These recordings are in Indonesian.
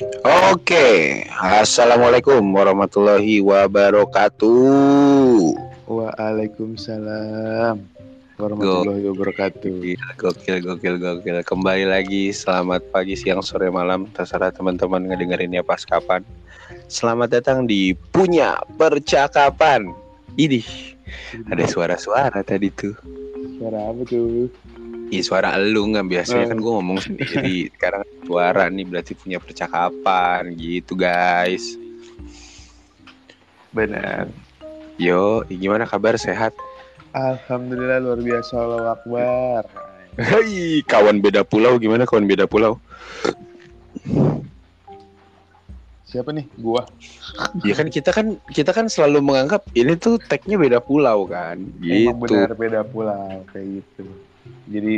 Oke, assalamualaikum warahmatullahi wabarakatuh. Waalaikumsalam warahmatullahi wabarakatuh. Gokil, gokil, gokil. Kembali lagi, selamat pagi, siang, sore, malam. Terserah teman-teman ngedengerinnya pas kapan. Selamat datang di Punya Percakapan. Ini ada suara-suara tadi tuh. Suara apa tuh? Ih, suara elu nggak biasanya kan gue ngomong sendiri. Sekarang suara nih berarti punya percakapan gitu guys. Benar. Yo, gimana kabar sehat? Alhamdulillah luar biasa Allah Akbar. Hai, kawan beda pulau gimana kawan beda pulau? Siapa nih? Gua. Ya kan kita kan kita kan selalu menganggap ini tuh tagnya beda pulau kan, Emang gitu. benar beda pulau kayak gitu. Jadi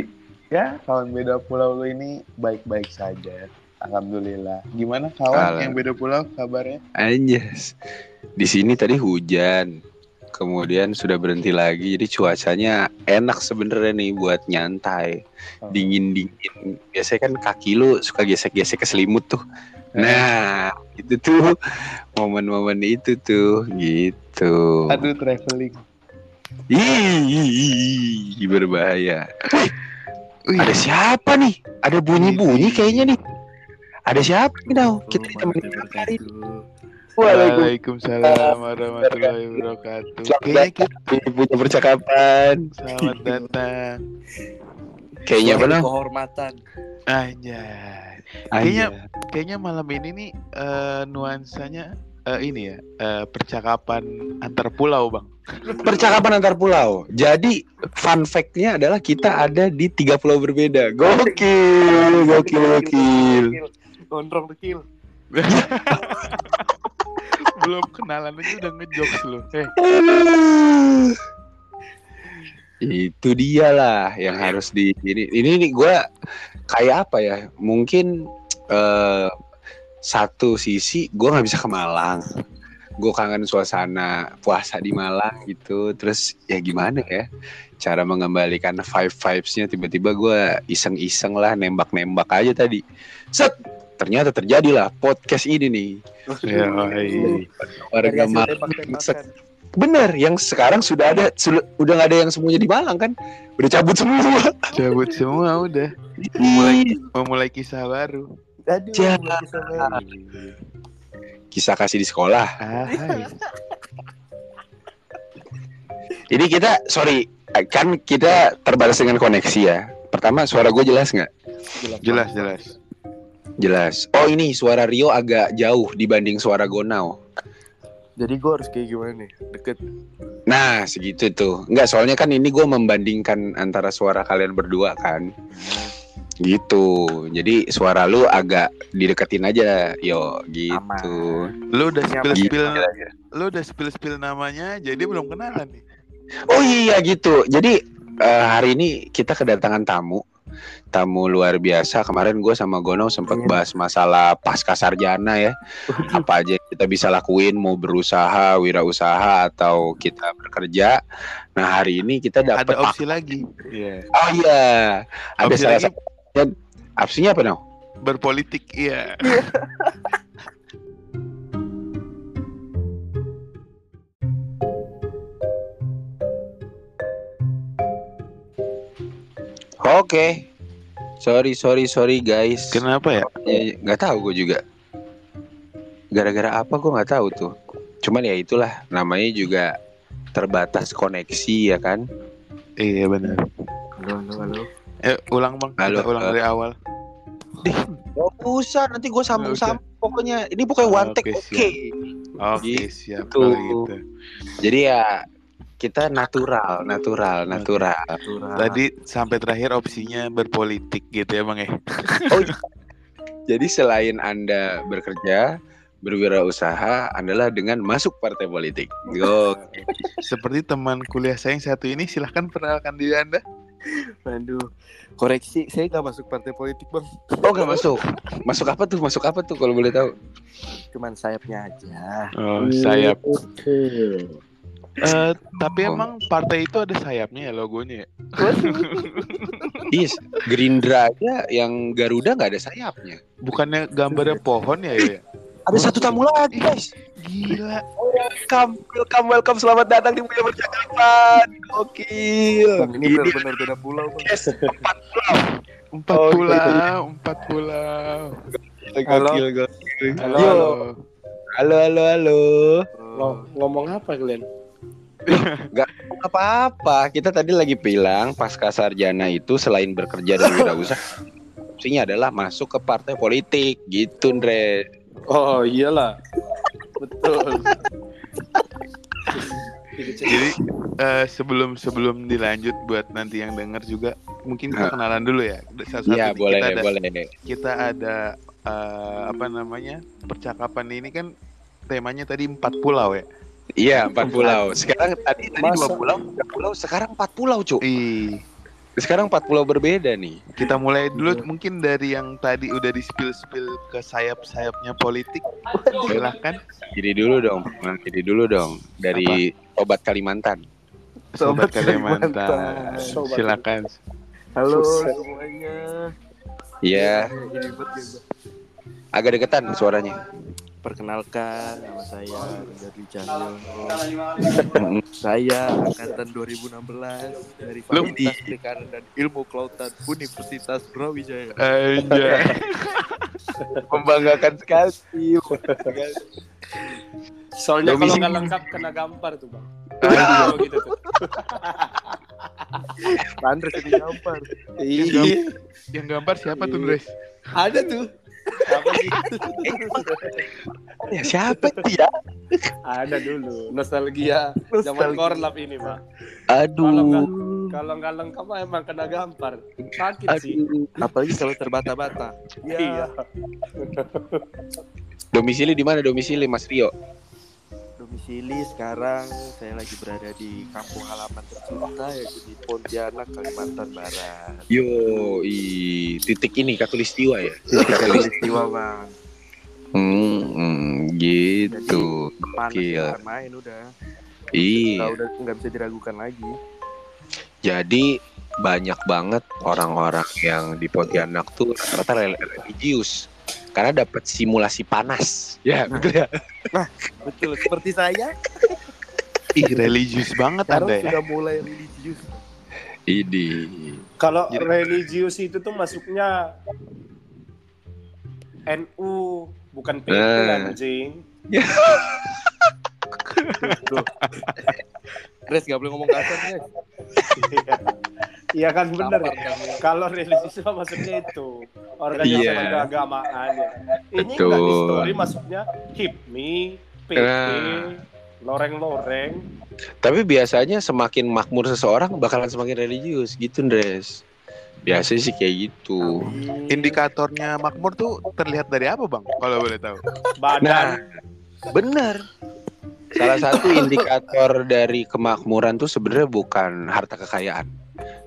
ya kawan beda pulau lu ini baik-baik saja. Alhamdulillah. Gimana kawan Alhamdulillah. yang beda pulau kabarnya? Anjas. Di sini tadi hujan. Kemudian sudah berhenti lagi. Jadi cuacanya enak sebenarnya nih buat nyantai. Oh. Dingin-dingin. Biasanya kan kaki lu suka gesek-gesek ke selimut tuh. Nah, itu tuh momen-momen itu tuh gitu. Aduh traveling. Ih, berbahaya. Wih. Ada siapa nih? Ada bunyi-bunyi kayaknya nih. Ada siapa nih, Dau? Kita ditemenin hari ini. Waalaikumsalam warahmatullahi wabarakatuh. Selamat Kayaknya kita punya percakapan. selamat datang. Kayaknya Dau? kehormatan. Anjay. Kayaknya Kayaknya malam ini nih eh, nuansanya eh, ini ya eh, percakapan antar pulau bang. percakapan antar pulau. Jadi fun fact-nya adalah kita ada di tiga pulau berbeda. Gokil, gokil, gokil. Gondrong dekil. Belum kenalan aja udah ngejokes lu. Eh, Itu dia lah yang harus di ini ini nih gue kayak apa ya? Mungkin eh, satu sisi gue nggak bisa ke Malang. Gue kangen suasana puasa di Malang gitu. Terus ya gimana ya? Cara mengembalikan vibe vibesnya tiba-tiba gue iseng-iseng lah nembak-nembak aja tadi. Set ternyata terjadilah podcast ini nih. ya, hai. Warga Malang. Bener, yang sekarang sudah ada, sudah, udah nggak ada yang semuanya di Malang kan? Udah cabut semua. cabut semua udah. Memulai memulai kisah baru. Aduh, mulai kisah kasih di sekolah. Ah. Ini kita, sorry, kan kita terbatas dengan koneksi ya. Pertama, suara gue jelas nggak? Jelas jelas. Jelas. Oh ini suara Rio agak jauh dibanding suara Gonau. Jadi gue harus kayak gimana nih? Deket. Nah segitu tuh. Nggak, soalnya kan ini gue membandingkan antara suara kalian berdua kan. Gitu. Jadi suara lu agak dideketin aja, yo gitu. Lu udah spill spill lu udah spill spill namanya jadi belum kenalan nih. Oh iya gitu. Jadi eh, hari ini kita kedatangan tamu, tamu luar biasa. Kemarin gue sama Gono sempat Iya. bahas masalah pasca sarjana ya. Apa aja yang kita bisa lakuin, mau berusaha, wirausaha atau kita bekerja. Nah hari ini kita dapat. Ada opsi lagi. Iya. Oh iya, ada Opsi salah lagi satu. Dan opsinya apa now? berpolitik iya. Oke. Sorry, sorry, sorry guys. Kenapa ya? Ya, nggak tahu gue juga. Gara-gara apa gue nggak tahu tuh. Cuman ya itulah namanya juga terbatas koneksi ya kan. Iya benar. Halo, halo, halo. Eh ulang bang. Halo, Kita ulang halo. dari awal. Gak usah nanti gue sambung-sambung pokoknya. Ini pokoknya one take Oke, oke. Oke Gitu. siap kalau gitu. Jadi ya kita natural, natural, natural. Turah. Tadi sampai terakhir opsinya berpolitik gitu ya bang ya. Oh iya. Jadi selain anda bekerja, berwirausaha adalah dengan masuk partai politik. Go. Seperti teman kuliah saya yang satu ini silahkan perkenalkan diri anda. Waduh. Koreksi, saya nggak masuk partai politik bang. Oh gak masuk. Masuk apa tuh? Masuk apa tuh kalau boleh tahu? Cuman sayapnya aja. Oh sayap. Eh, tapi Oh. emang partai itu ada sayapnya ya logonya ya? Iya, Gerindra aja yang Garuda nggak ada sayapnya. Bukannya gambarnya pohon ya ya? Ada satu tamu lagi, guys. Gila. Welcome, welcome, welcome. Selamat datang di Punya Percakapan. Gokil. Ini benar-benar beda pulau. Yes, empat pulau. Empat Oh, pulau, empat pulau. Halo. Gokil, gokil. Halo, Yo. halo. Halo, halo, halo. Lo ngomong apa kalian? Apa-apa. Kita tadi lagi bilang pasca sarjana itu selain bekerja dan wirausaha, opsinya adalah masuk ke partai politik gitu, Andre. Oh iyalah, betul. Jadi eh, sebelum sebelum dilanjut buat nanti yang denger juga mungkin kita kenalan dulu ya. Satu Iya, nih, boleh, kita ada, boleh. kita ada eh, apa namanya percakapan ini kan temanya tadi empat pulau ya. Iya, empat pulau. Sekarang tadi tadi dua pulau, tiga pulau, sekarang empat pulau, Cuk. Ih, Sekarang empat pulau berbeda nih. kita mulai dulu Iya. mungkin dari yang tadi udah di spill spill ke sayap sayapnya politik. Silahkan. Jadi dulu dong, Nah, jadi dulu dong dari obat Kalimantan. Sobat Sobat Kalimantan. Kalimantan. Sobat Silakan. Halo semuanya. Iya, buat agak deketan suaranya. Perkenalkan, nama saya Cahyo. Mm, Saya angkatan 2016 dari Fakultas Perikanan dan Ilmu Kelautan Universitas Brawijaya. Anjay. Membanggakan sekali. Soalnya kalau nggak lengkap kena gampar tuh bang. Kalau gitu tuh. Andres jadi gampar. Iya. Yang gambar siapa tuh, Dres? Ada tuh. Apa sih? Ya, siapa itu ya? Ada dulu. Nostalgia. Zaman korlap ini nggak Aduh. kalau nggak lengkap emang kena gampar. Sakit sih. Aduh. Apalagi kalau terbata-bata. Iya. Domisili di mana domisili Mas Rio? Domisili sekarang saya lagi berada di kampung halaman tercinta yaitu di Pontianak, Kalimantan Barat. Yo, i titik ini katulistiwa ya. Katulistiwa bang. Hmm, hmm, gitu. Panas Gokil. ya, main udah. Iya. udah nggak bisa diragukan lagi. Jadi banyak banget orang-orang yang di Pontianak tuh rata-rata rel- religius karena dapat simulasi panas. Ya, betul ya. Betul, seperti saya. Ih, religius banget Sekarang Anda ya. sudah mulai religius. Ini. Kalau Jadi- religius itu tuh masuknya NU bukan PI Eh. anjing. Res gak boleh ngomong kasar Res. Iya kan Tampar ya. Kalau religius mah masuknya itu organisasi Iya. keagamaan ya. Ini di story masuknya HIPMI, PP, Nah. loreng-loreng. Tapi biasanya semakin makmur seseorang bakalan semakin religius gitu, Andres. Biasanya sih kayak gitu. Indikatornya makmur tuh terlihat dari apa, Bang? Kalau boleh tahu. Badan Nah, bener. Salah satu indikator dari kemakmuran tuh sebenarnya bukan harta kekayaan,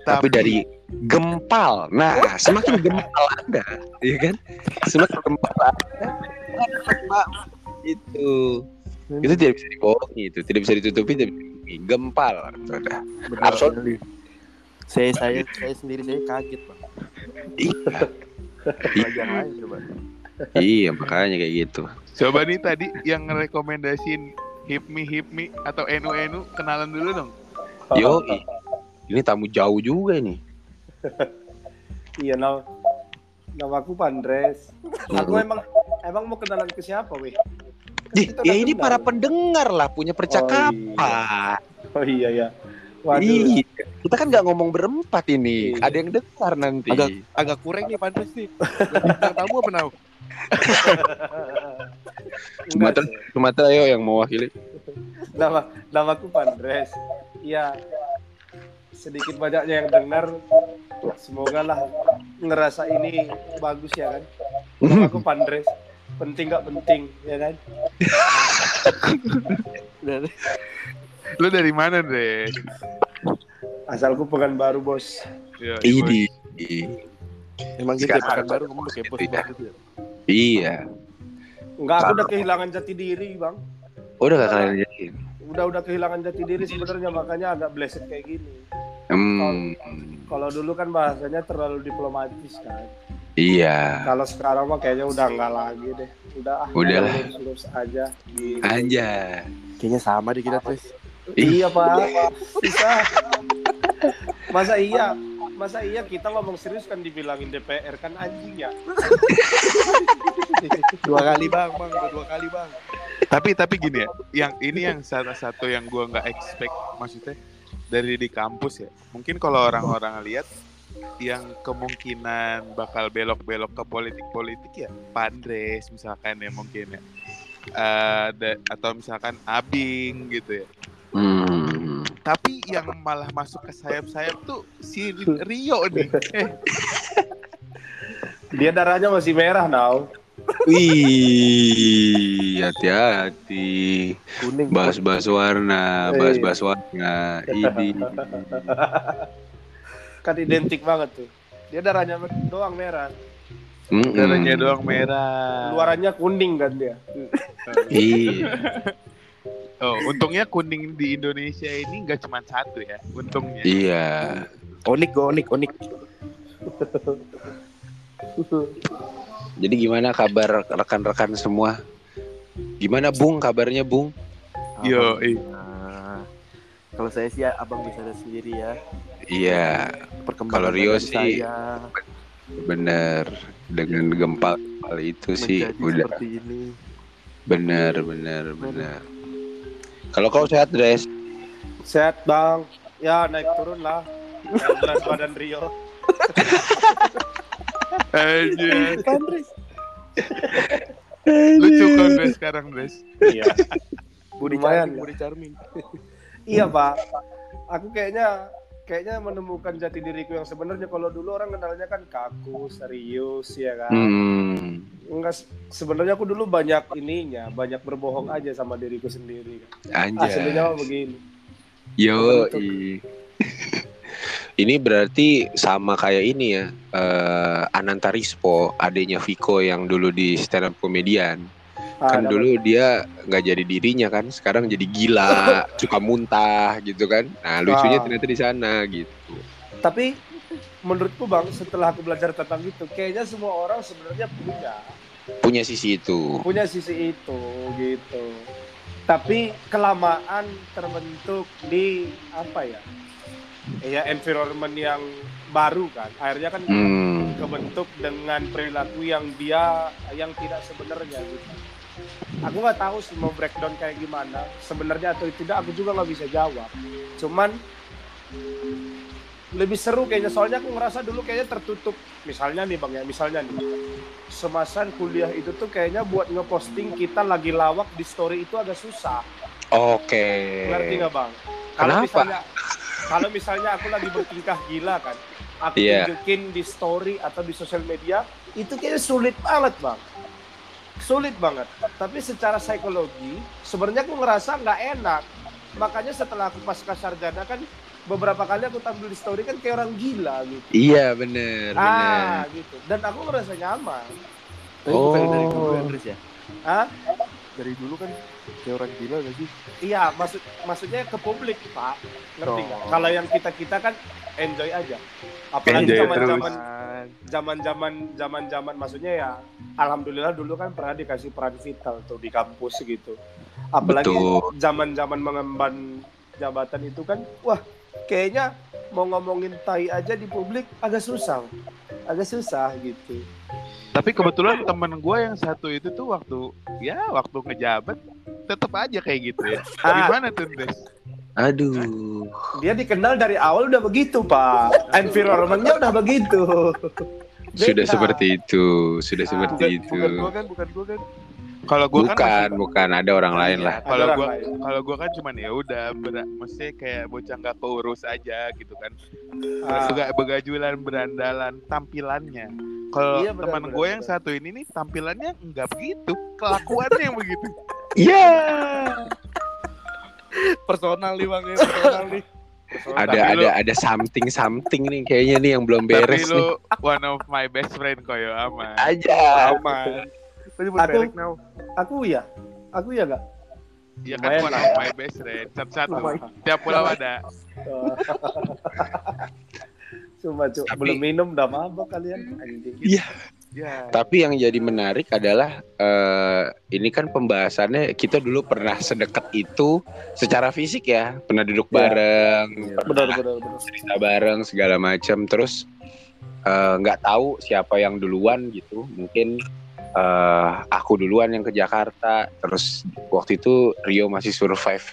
tapi, dari gempal. Nah, semakin gempal Anda, ya kan? Semakin gempal Anda, itu itu tidak bisa dibohongi, itu tidak bisa ditutupi, tidak bisa ditutupi. Gempal, sudah. Absolut. Saya saya saya sendiri saya kaget bang. Iya, lain coba. iya makanya kayak gitu. Coba nih tadi yang ngerekomendasiin Hipmi Hipmi atau NU NU kenalan dulu dong. Yo, ini tamu jauh juga nih. Iya, nama namaku Pandres. Aku emang emang mau kenalan ke siapa, weh? Kan ya ini kenal. para pendengar lah punya percakapan. Oh iya ya. Waduh. Iya. Kita kan nggak ngomong berempat ini. Iya. Ada yang dengar nanti. Agak agak kurang nih Pandres nih. Bintang tamu apa now? Sumatera. Sumatera ayo yang mewakili. Nama namaku Pandres. Iya. Sedikit banyaknya yang dengar semoga lah ngerasa ini bagus ya kan. Namaku Pandres. Penting gak penting ya kan? Lu dari mana, Dre? Asalku Pekanbaru, Bos. Yo, Ini. emang gitu ya Sekarang- pekan baru ngomong kayak bos Iya. banget ya. Iya. Enggak, aku udah kehilangan jati diri, Bang. Udah gak kalian jadi. Udah udah kehilangan jati diri sebenarnya makanya agak bleset kayak gini. Hmm, Kalau dulu kan bahasanya terlalu diplomatis kan. iya. Kalau sekarang mah kayaknya udah enggak lagi deh. Udah ah, Udah lah. lurus-lurus aja. Gitu. Aja. Kayaknya sama deh kita Tris. Iya pak, bisa. Masa iya, masa iya kita ngomong serius kan dibilangin DPR kan anjing ya. Dua kali bang, bang, udah dua kali bang. tapi tapi gini ya yang ini yang salah satu yang gua nggak expect maksudnya dari di kampus ya mungkin kalau orang-orang lihat yang kemungkinan bakal belok-belok ke politik-politik ya Pandres misalkan ya mungkin ya Eh, da- atau misalkan Abing gitu ya Hmm. Tapi yang malah masuk ke sayap-sayap tuh si Rio nih Dia darahnya masih merah now. Wih, hati-hati. Kuning. Bahas-bahas warna, Iya. bahas-bahas warna. Ini. Kan identik banget tuh. Dia darahnya doang merah, Mm-mm. darahnya doang merah luarannya kuning kan dia. Iya. oh untungnya kuning di Indonesia ini nggak cuma satu ya untungnya Iya. Onik, gue onik, onik. Jadi gimana kabar rekan-rekan semua? Gimana Bung kabarnya Bung? Yo, nah, kalau saya sih abang bisa lihat sendiri ya. Iya, Perkembangan Kalau Rio sih, saya bener. Dengan gempa kali itu sih menjadi udah seperti ini. bener, bener, bener. Kalau kau sehat, Dres? Sehat bang, ya naik turun lah. Yang berat badan Rio. Kan, Tris? Lucu kan Des sekarang Des. Iya. Budi Lumayan, charming, ya. Budi charming. Iya pak, aku kayaknya kayaknya menemukan jati diriku yang sebenarnya kalau dulu orang kenalnya kan kaku, serius ya kan. Hmm. Enggak, sebenarnya aku dulu banyak ininya, banyak berbohong aja sama diriku sendiri. Anjay. Aslinya mah begini. Yo, ini berarti sama kayak ini ya, eh Ananta Rispo, adanya Viko yang dulu di stand up komedian. Ah, Kan dulu dia nggak jadi dirinya kan, sekarang jadi gila, suka muntah gitu kan. Nah lucunya Ah. ternyata di sana gitu. Tapi menurutku bang, setelah aku belajar tentang itu, kayaknya semua orang sebenarnya punya Punya sisi itu. punya sisi itu gitu. Tapi kelamaan terbentuk di apa ya? Ya environment yang baru kan. Akhirnya kan Hmm. kebentuk dengan perilaku yang dia yang tidak sebenarnya gitu. Aku nggak tahu sih mau breakdown kayak gimana sebenarnya atau tidak aku juga nggak bisa jawab. Cuman lebih seru kayaknya soalnya aku ngerasa dulu kayaknya tertutup. Misalnya nih bang ya, misalnya nih semasa kuliah itu tuh kayaknya buat ngeposting kita lagi lawak di story itu agak susah. Oke. Ngerti nggak bang? Kalau misalnya kalau misalnya aku lagi bertingkah gila kan, aku Iya. tunjukin di story atau di sosial media, itu kayaknya sulit banget bang. Sulit banget. Tapi secara psikologi, sebenarnya aku ngerasa nggak enak. Makanya setelah aku pasca sarjana kan, beberapa kali aku tampil di story kan kayak orang gila gitu. Iya bener, bener. Ah gitu. Dan aku ngerasa nyaman. Tapi bukan dari Oh. dulu ya, ya? Ah, Dari dulu kan kayak orang gila gak sih? iya, maksud maksudnya ke publik pak. Ngerti nggak? Oh. Kalau yang kita kita kan enjoy aja. Apalagi Enjoy zaman-zaman Kan. zaman-zaman zaman-zaman maksudnya ya alhamdulillah dulu kan pernah dikasih peran vital tuh di kampus gitu. Apalagi Betul. zaman-zaman mengemban jabatan itu kan wah kayaknya mau ngomongin tai aja di publik agak susah. Agak susah gitu. Tapi kebetulan temen gue yang satu itu tuh waktu ya waktu ngejabat tetap aja kayak gitu ya. Ah. Gimana tuh Des? Aduh. Dia dikenal dari awal udah begitu, Pak. Environment-nya udah begitu. Sudah Beda. seperti itu, sudah Ah. seperti Bukan, itu. bukan gua kan, bukan gua kan. Kalau gue kan Bukan, masih- bukan ada orang lain lah. Ada Kalau gua lain. kalau gua kan cuman ya udah ber- maksudnya kayak bocah nggak keurus aja gitu kan. Ah. Bega begajulan berandalan tampilannya. Kalau Iya, teman gue yang satu ini nih tampilannya nggak begitu, kelakuannya yang begitu. Iya. Personal nih bang ya, personal nih. Ada Tapi ada lu- ada something something nih kayaknya nih yang belum Tapi beres nih. lu one of my best friend koyo aman. Aja. Aman. Tadi Aku- now. Aku ya. Aku ya gak? Ya kan of ya. my best friend. Satu-satu. Tiap pulau ada. Cuma cuk, Tapi- belum minum udah mabok kalian anjing. Iya. Ya. Tapi yang jadi menarik adalah eh, ini kan pembahasannya kita dulu pernah sedekat itu secara fisik ya, pernah duduk Iya. bareng, Benar pernah benar benar. cerita bareng segala macam. Terus eh, nggak tahu siapa yang duluan gitu. Mungkin eh, aku duluan yang ke Jakarta. Terus waktu itu Rio masih survive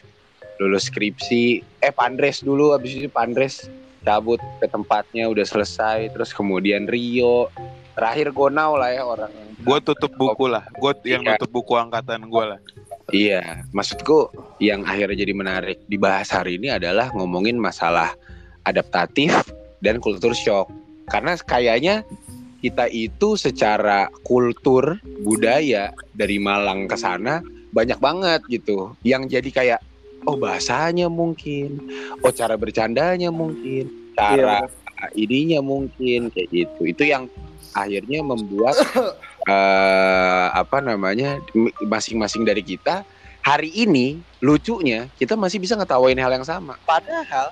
lulus skripsi. Eh Pandres dulu, abis itu Pandres cabut ke tempatnya udah selesai. Terus kemudian Rio. Terakhir Gonau lah ya orang Gue tutup buku lah. Gue yang Iya. tutup buku angkatan gue lah. Iya, maksudku yang akhirnya jadi menarik dibahas hari ini adalah ngomongin masalah adaptatif dan kultur shock. Karena kayaknya kita itu secara kultur budaya dari Malang ke sana banyak banget gitu. Yang jadi kayak oh bahasanya mungkin, oh cara bercandanya mungkin, cara Iya, ininya mungkin kayak gitu. Itu yang akhirnya membuat eh apa namanya masing-masing dari kita hari ini lucunya kita masih bisa ngetawain hal yang sama. Padahal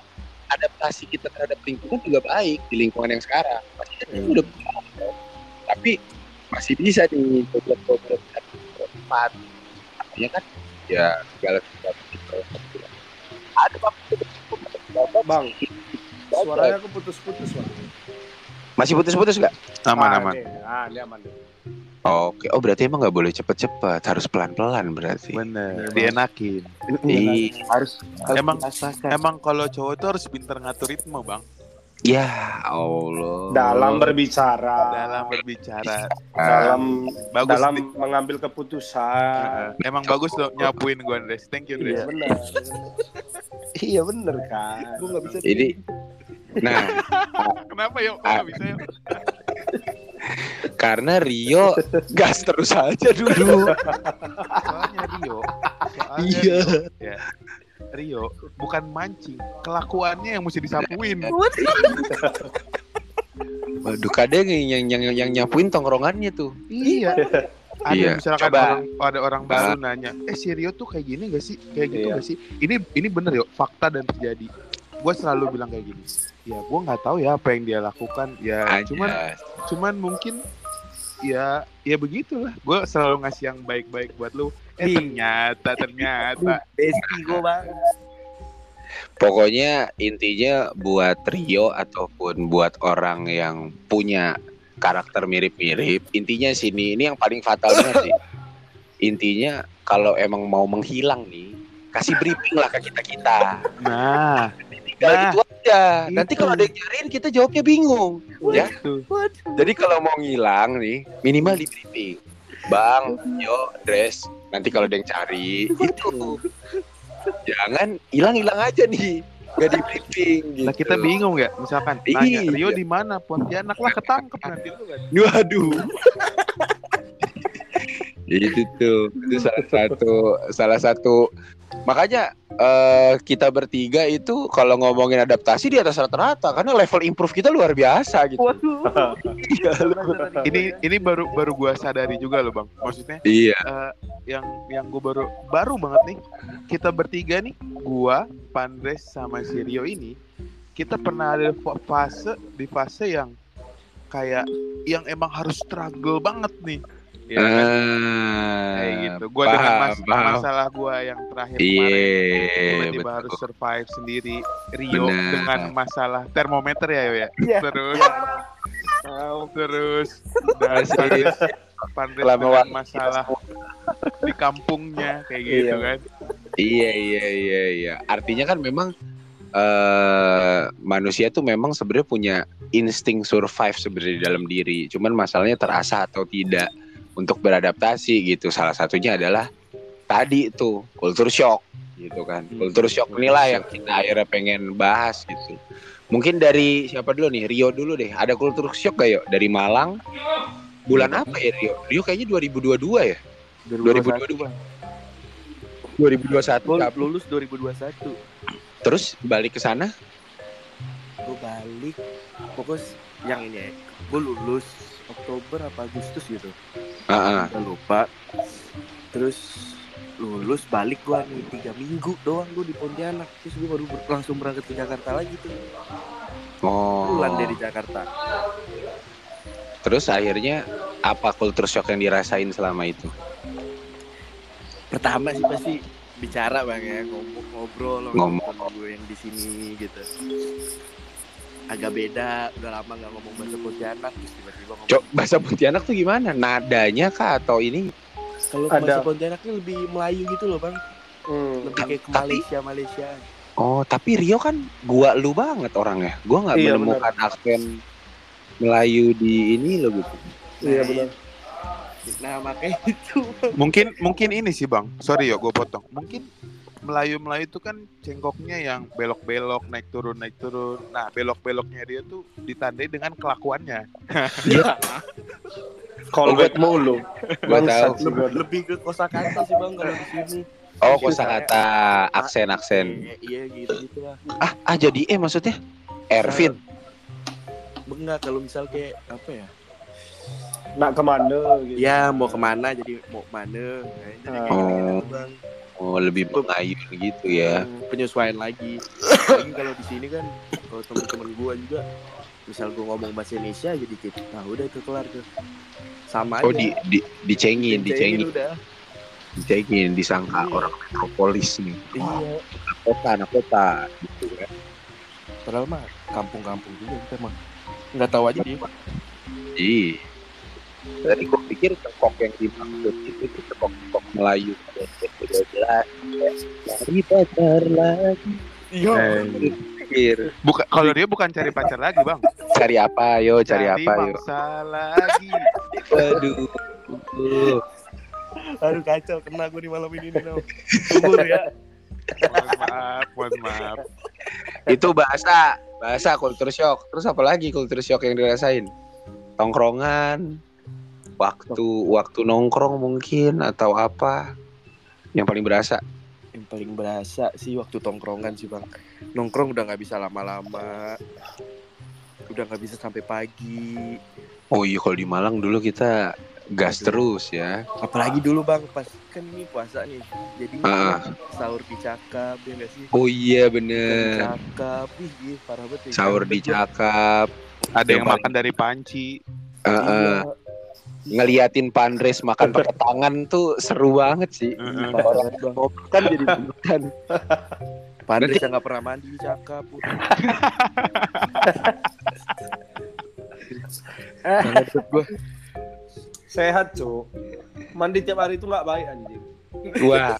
adaptasi kita terhadap lingkungan juga baik di lingkungan yang sekarang. Pasti kan kita udah tapi masih bisa nih dan tempat. Artinya kan ya segala sesuatu. Ada apa? Bang, suaranya aku putus-putus bang. Masih putus-putus nggak? Aman Ah, aman. Ah, ini aman. Oke, oh berarti emang nggak boleh cepet-cepet, harus pelan-pelan berarti. Bener. Iya, Dienakin. Iya. harus harus Emang- dirasakan. Emang kalau cowok tuh harus pinter ngatur ritme bang. Ya Allah. Dalam berbicara, Dalam berbicara. dalam Bagus. dalam Di- mengambil keputusan. Heeh. Emang bagus loh nyapuin gue Andres. Thank you Andres. Iya benar. iya benar kan. Gue nggak bisa. Jadi, nah Kenapa yuk? Ah. nggak bisa yuk? karena Rio gas terus aja dulu. Soalnya Rio. Soalnya Iya. Rio, ya. Rio bukan mancing, kelakuannya yang mesti disapuin. Waduh, kadang yang yang yang, yang nyapuin tongkrongannya tuh. Iya. Ada Iya. misalkan Coba. orang ada orang baru nanya, eh si Rio tuh kayak gini gak sih? Kayak gitu Iya. gak sih? Ini ini bener yuk, fakta dan terjadi. Gue selalu bilang kayak gini. Ya gue nggak tahu ya apa yang dia lakukan. Ya cuman Anjas. cuman mungkin ya ya begitulah. Gue selalu ngasih yang baik-baik buat lu. Eh ternyata ternyata. Besti gue bang. Pokoknya intinya buat Rio ataupun buat orang yang punya karakter mirip-mirip, intinya sini ini yang paling fatal banget sih. Intinya kalau emang mau menghilang nih, kasih briefing lah ke kita-kita. Nah, Tinggal Nah, gitu aja. Nanti itu. kalau ada yang nyariin kita jawabnya bingung. Ya. itu. Jadi kalau mau ngilang nih, minimal di briefing. Bang, yo, dress. Nanti kalau ada yang cari, itu. Jangan hilang-hilang aja nih. Gak di briefing gitu. Lah kita bingung ya, misalkan nanya Iya. Rio di mana? Pontianak lah ketangkep nanti lu kan. Waduh. itu tuh, itu salah satu salah satu makanya eh, kita bertiga itu kalau ngomongin adaptasi di atas rata-rata karena level improve kita luar biasa gitu. Waduh. Iya, Ini ini baru baru gua sadari juga loh, Bang. Maksudnya iya. eh, yang yang gue baru baru banget nih kita bertiga nih gua Pandres sama si Rio ini kita pernah ada fa- fase di fase yang kayak yang emang harus struggle banget nih ya kan? Ah, kayak gitu gua dengan mas- paham. masalah gua yang terakhir kemarin Iya, tiba-tiba harus survive sendiri Rio Benar. dengan masalah termometer ya Yo ya Iya. terus Tahu. terus dan Pandres selama dengan masalah di kampungnya kayak gitu Iya. kan Iya iya iya iya. Artinya kan memang eh manusia tuh memang sebenarnya punya insting survive sebenarnya di dalam diri. Cuman masalahnya terasa atau tidak untuk beradaptasi gitu. Salah satunya adalah tadi itu kultur shock gitu kan. Hmm, Kultur shock inilah yang kita akhirnya pengen bahas gitu. Mungkin dari siapa dulu nih? Rio dulu deh. Ada kultur shock gak yuk dari Malang? Bulan apa ya Rio? Rio kayaknya 2022 ya? 2022. 2021 bang. 2021 Gue Kak. lulus 2021. Terus balik ke sana? Gue balik. Fokus yang ini ya. Gue lulus Oktober apa Agustus gitu. Heeh. Udah lupa. Terus lulus balik gua nih tiga minggu doang gua di Pontianak terus gua baru ber- langsung berangkat ke Jakarta lagi tuh Oh. pulang dari Jakarta Terus akhirnya apa culture shock yang dirasain selama itu? pertama sih pasti bicara bang ya ngomong ngobrol Ngomong. temen gue yang di sini gitu agak beda udah lama nggak ngomong bahasa Pontianak terus tiba-tiba ngomong Cok, bahasa Pontianak tuh gimana? Nadanya kah atau ini? kalau bahasa Pontianaknya lebih Melayu gitu loh bang Hmm. lebih kayak ke Tapi- Malaysia Malaysia Oh, tapi Rio kan gua lu banget orangnya. Gua nggak Iya, menemukan aksen Melayu di ini lo gitu. Iya benar. nah makanya itu. Mungkin mungkin ini sih bang. Sorry yo, gue potong. Mungkin Melayu Melayu itu kan cengkoknya yang belok-belok naik turun naik turun. Nah belok-beloknya dia tuh ditandai dengan kelakuannya. Callback mulu. Gua tahu. Lebih ke kosakata sih bang kalau di sini Oh, kosakata, aksen-aksen. Iya, iya gitu gitu lah Ah, ah jadi eh maksudnya Ervin. enggak kalau misal kayak apa ya Nak ke mana gitu. ya mau ke mana jadi mau mana nah, jadi kayak Oh. gitu, bang Oh, lebih Melayu gitu ya. Penyesuaian lagi lagi kalau di sini kan kalau teman-teman gua juga misal gua ngomong bahasa Indonesia jadi kita nah udah itu kelar tuh sama aja Oh, di, di dicengin, dicengin, udah dicengin, disangka Iya. orang metropolis nih. iya Kota, anak kota gitu kan. padahal mah kampung-kampung juga kita mah nggak tahu aja dia Iya. Tadi gue pikir cekok yang dimaksud itu itu cekok-cekok Melayu. Jelas. Cari pacar lagi. iya Eh, pikir Bukan kalau dia bukan cari pacar lagi bang. cari apa yo, cari apa yo. lagi. Waduh. aduh kacau kena gue di malam ini nih Nom. tunggu ya Mohon maaf, mohon maaf. Itu bahasa, bahasa culture shock. Terus apa lagi culture shock yang dirasain? Tongkrongan, waktu waktu nongkrong mungkin atau apa? Yang paling berasa. yang paling berasa sih waktu tongkrongan sih bang nongkrong udah nggak bisa lama-lama udah nggak bisa sampai pagi Oh iya kalau di Malang dulu kita gas Aduh. terus ya. apalagi dulu bang pas kan ini puasa nih jadi Ah. sahur di cakap ya nggak sih Oh iya bener. cakap ih iya, parah banget ya. Sahur di cakap. Ada yang Yang paling- makan dari panci. Eh, eh, ngeliatin Pandres makan pakai tangan tuh seru banget sih. Bang Kan jadi bukan. Pandres yang nggak pernah mandi Banget gue Sehat, Cuk. Mandi tiap hari itu nggak baik anjing. Wah,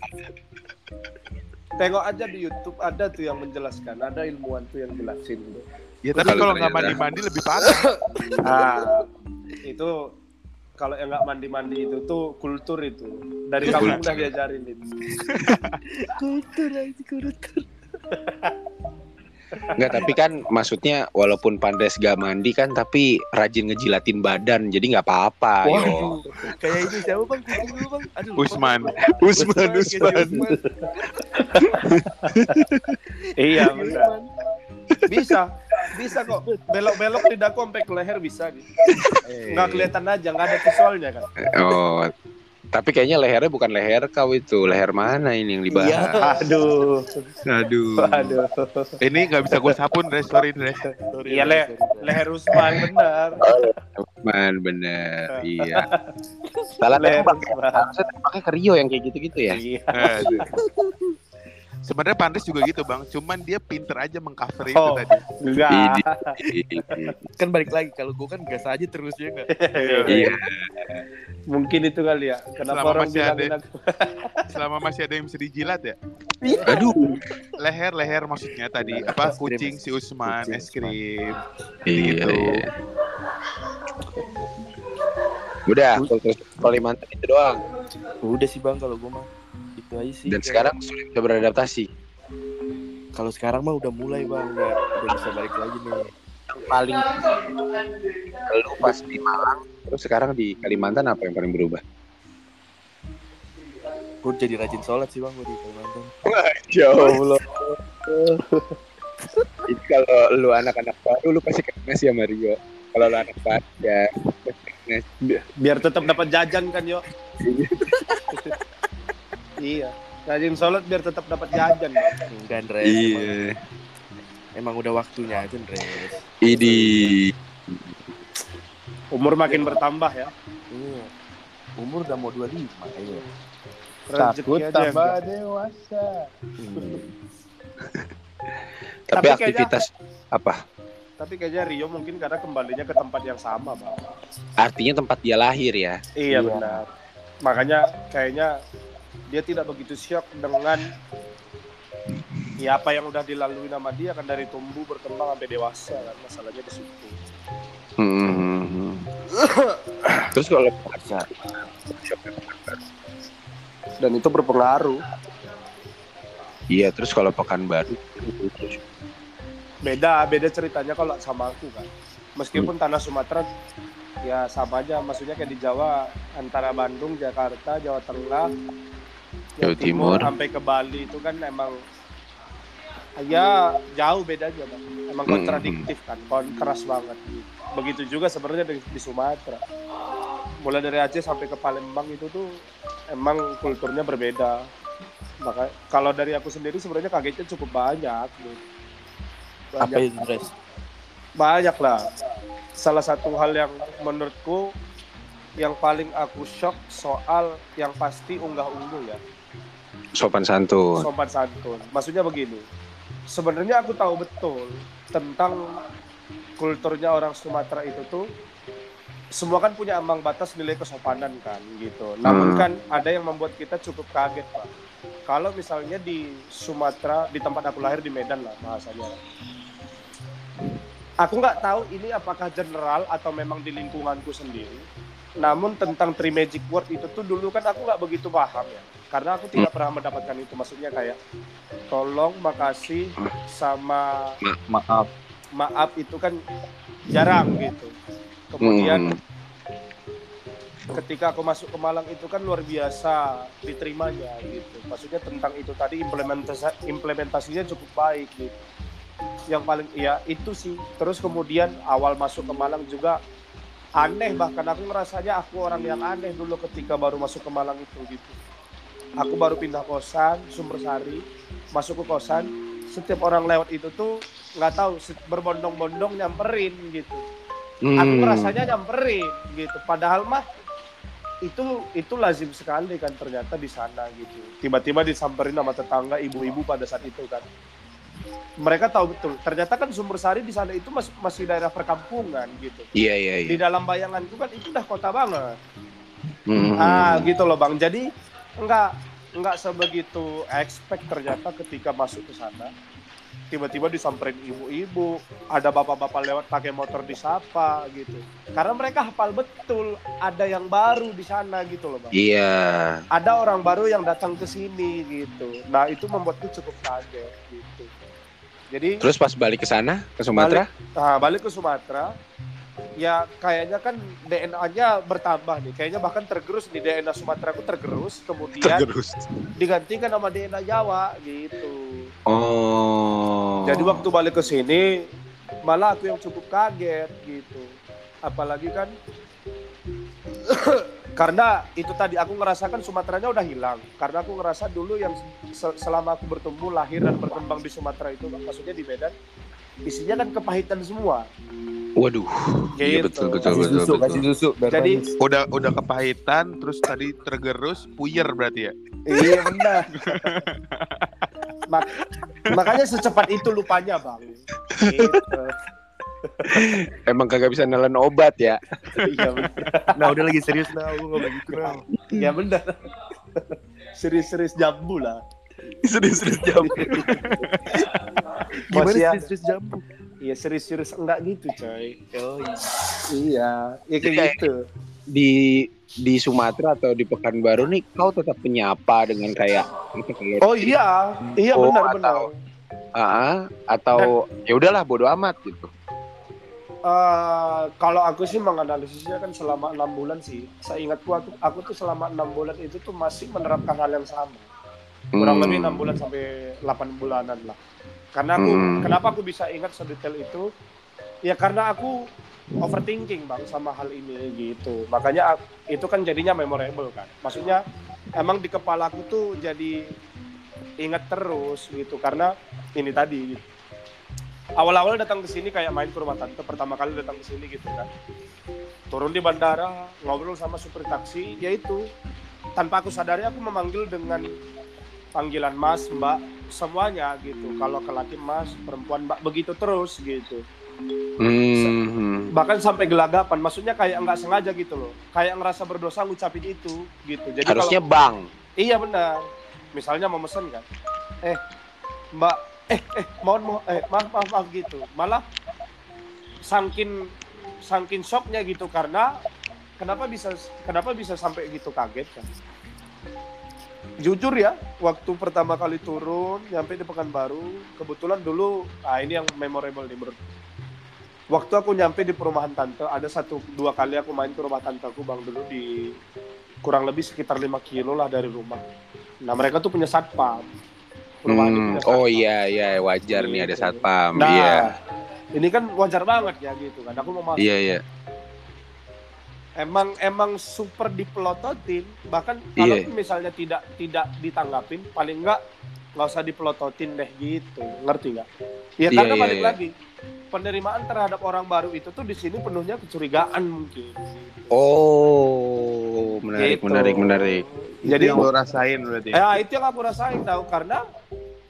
Tengok aja di YouTube ada tuh yang menjelaskan, ada ilmuwan tuh yang jelasin tuh. Ya tapi Kalau nggak mandi-mandi lebih parah. Ah, itu kalau yang nggak mandi-mandi itu tuh kultur itu. Dari kamu udah diajarin itu. kultur aja kultur Enggak, tapi kan maksudnya walaupun Pandres gak mandi kan tapi rajin ngejilatin badan jadi nggak apa-apa kayak itu siapa bang? Dulu bang. Aduh, lupa. Usman. Usman, kayak Usman. Usman. Iya, benar. Usman. Bisa. Bisa kok. Belok-belok lidahku sampai ke leher bisa gitu. Nggak kelihatan aja, nggak ada visualnya kan. Oh, tapi kayaknya lehernya bukan leher kau itu, leher mana ini yang dibahas? Iya. Aduh. Aduh. Aduh. Ini nggak bisa gue sapun, Dres. Sorry. Sorry, Iya, Le. Leher Usman benar. Man, bener, iya. Salah Leher tembak, Usman. harusnya tembaknya ke Rio yang kayak gitu-gitu ya. Iya. Sebenarnya Pandres juga gitu, Bang. Cuman dia pinter aja mengcover itu Oh. tadi. Enggak. Kan balik lagi kalau gue kan gas aja terus ya enggak. Iya. Mungkin itu kali ya. Kenapa Selama orang masih ada- Selama masih ada yang bisa dijilat ya. Aduh. Leher-leher maksudnya tadi apa kucing si Usman, Kucing es krim. Iya, Gitu. iya. Udah, Kalimantan itu doang. Udah sih bang kalau gue mah itu aja sih. Dan sekarang sudah bisa beradaptasi. kalau sekarang mah udah mulai bang, udah, udah bisa balik lagi nih. Paling lu pas di Malang, terus sekarang di Kalimantan apa yang paling berubah? Gue jadi rajin sholat sih bang gue di Kalimantan. Jauh Itu kalau lu anak-anak baru lu pasti kena sih sama Rio. Kalau lu anak baru ya biar tetap dapat jajan kan yo. Iya. Rajin sholat biar tetap dapat jajan. Enggak. Emang, Iya. emang udah waktunya aja, Andres. Ini Umur makin bertambah ya. Iya. Umur udah mau 25 kayaknya. Rezeki Takut aja tambah enggak. dewasa. Hmm. tapi, Tapi kayaknya- aktivitas apa? Tapi kayaknya Rio mungkin karena kembalinya ke tempat yang sama, Bang. Artinya tempat dia lahir ya. Iya, Iya. benar. Makanya kayaknya dia tidak begitu shock dengan ya apa yang udah dilalui nama dia kan dari tumbuh berkembang sampai dewasa kan masalahnya di situ. Hmm. Terus kalau Bisa. Dan itu berpengaruh. iya, terus kalau pekan baru Beda, beda ceritanya kalau sama aku kan. Meskipun tanah Sumatera ya sama aja maksudnya kayak di Jawa antara Bandung, Jakarta, Jawa Tengah, Jawa Timur. sampai ke Bali itu kan emang ya jauh bedanya bang. Emang kontradiktif kan, kontras banget. Begitu juga sebenarnya di, di Sumatera. Mulai dari Aceh sampai ke Palembang itu tuh emang kulturnya berbeda. Maka kalau dari aku sendiri sebenarnya kagetnya cukup banyak. gitu. Apa Banyak, itu, banyak lah. Salah satu hal yang menurutku yang paling aku shock soal yang pasti unggah-ungguh ya. Sopan santun. sopan santun. Maksudnya begini, sebenarnya aku tahu betul tentang kulturnya orang Sumatera itu tuh semua kan punya ambang batas nilai kesopanan kan gitu. Namun Hmm. kan ada yang membuat kita cukup kaget pak. Kalau misalnya di Sumatera, di tempat aku lahir di Medan lah bahasanya. Aku nggak tahu ini apakah general atau memang di lingkunganku sendiri. Namun tentang three magic word itu tuh dulu kan aku nggak begitu paham ya. Karena aku tidak pernah mendapatkan itu. Maksudnya kayak tolong, makasih, sama Maaf. maaf itu kan jarang gitu. Kemudian Hmm. ketika aku masuk ke Malang itu kan luar biasa diterimanya gitu. Maksudnya tentang itu tadi implementasi implementasinya cukup baik gitu. Yang paling iya itu sih. Terus kemudian awal masuk ke Malang juga aneh bahkan aku ngerasanya aku orang yang aneh dulu ketika baru masuk ke Malang itu gitu. Aku baru pindah kosan Sumber Sari, masuk ke kosan, setiap orang lewat itu tuh nggak tahu berbondong-bondong nyamperin gitu aku Hmm. ngerasanya nyamperin gitu padahal mah itu itu lazim sekali kan ternyata di sana gitu tiba-tiba disamperin sama tetangga ibu-ibu pada saat itu kan mereka tahu betul. Ternyata kan sumber sari di sana itu masih masih daerah perkampungan gitu. Iya iya di iya. dalam bayanganku kan itu udah kota banget. Hmm. ah gitu loh bang. Jadi enggak enggak sebegitu expect ternyata ketika masuk ke sana. Tiba-tiba disamperin ibu-ibu ada bapak-bapak lewat pakai motor disapa gitu. Karena mereka hafal betul ada yang baru di sana gitu loh bang. Iya. ada orang baru yang datang ke sini gitu. Nah itu membuatku cukup kaget gitu jadi Terus pas balik ke sana ke Sumatera, Nah, balik ke Sumatera, ya kayaknya kan DNA-nya bertambah nih. Kayaknya bahkan tergerus di DNA Sumatera aku tergerus, kemudian tergerus. digantikan sama DNA Jawa gitu. Oh. Jadi waktu balik ke sini, malah aku yang cukup kaget gitu. Apalagi kan karena itu tadi aku ngerasakan Sumateranya udah hilang. Karena aku ngerasa dulu yang se- selama aku bertumbuh, lahir dan berkembang di Sumatera itu, maksudnya di Medan, isinya kan kepahitan semua. Waduh. Iya Gitu. betul betul Kasih betul. susu, betul. kasih susu. biar Jadi. Udah udah kepahitan, terus tadi tergerus, puyer berarti ya. Iya benar. Mak- makanya secepat itu lupanya bang. Gitu. Emang kagak bisa nelen obat ya. Iya. Nah, udah lagi serius nah, aku ngomong gitu nah. Iya benar. Serius-serius jambu lah. Serius-serius jam. Gimana Masih ada. serius jambu? Iya serius-serius enggak gitu coy. Oh, iya. Iya. Iya kayak gitu. Di di Sumatera atau di Pekanbaru nih kau tetap menyapa dengan kayak itu kalau Oh iya. Iya Oh, benar benar. atau- Ah, atau ya udahlah bodo amat gitu. Eh, kalau aku sih menganalisisnya kan selama enam bulan sih. Seingatku aku, aku tuh selama enam bulan itu tuh masih menerapkan hal yang sama. kurang Hmm. lebih enam bulan sampai 8 bulanan lah karena aku Hmm. kenapa aku bisa ingat sedetail itu ya karena aku overthinking bang sama hal ini gitu makanya ak- itu kan jadinya memorable kan maksudnya emang di kepalaku tuh jadi ingat terus gitu karena ini tadi gitu. Awal-awal datang ke sini kayak main ke rumah tante pertama kali datang ke sini gitu kan. Turun di bandara ngobrol sama supir taksi yaitu tanpa aku sadari aku memanggil dengan panggilan mas mbak semuanya gitu. Kalau ke laki mas perempuan mbak begitu terus gitu. Hmm. bahkan sampai gelagapan maksudnya kayak nggak sengaja gitu loh. Kayak ngerasa berdosa ngucapin itu gitu. Jadi Harusnya kalau bang. iya benar. Misalnya mau mesen kan. Eh mbak eh eh mohon mohon eh maaf maaf maaf gitu. Malah sangkin sangkin shocknya gitu karena kenapa bisa kenapa bisa sampai gitu kaget kan? Jujur ya waktu pertama kali turun nyampe di Pekanbaru kebetulan dulu ah ini yang memorable nih menurut. Waktu aku nyampe di perumahan tante ada satu dua kali aku main ke rumah tante aku bang dulu di kurang lebih sekitar 5 kilo lah dari rumah. Nah mereka tuh punya satpam Perumahan itu Hmm. punya Oh iya iya wajar nih ada Gitu. satpam. nah Iya. ini kan wajar banget ya gitu kan aku mau masuk Iya iya. emang emang super dipelototin bahkan kalau Iya. misalnya tidak tidak ditanggapin paling enggak nggak usah dipelototin deh gitu ngerti nggak ya Iya, karena iya, balik iya. lagi penerimaan terhadap orang baru itu tuh di sini penuhnya kecurigaan mungkin Oh menarik Gitu. menarik menarik. Jadi jadi yang lo rasain berarti. ya? Itu yang aku rasain tahu karena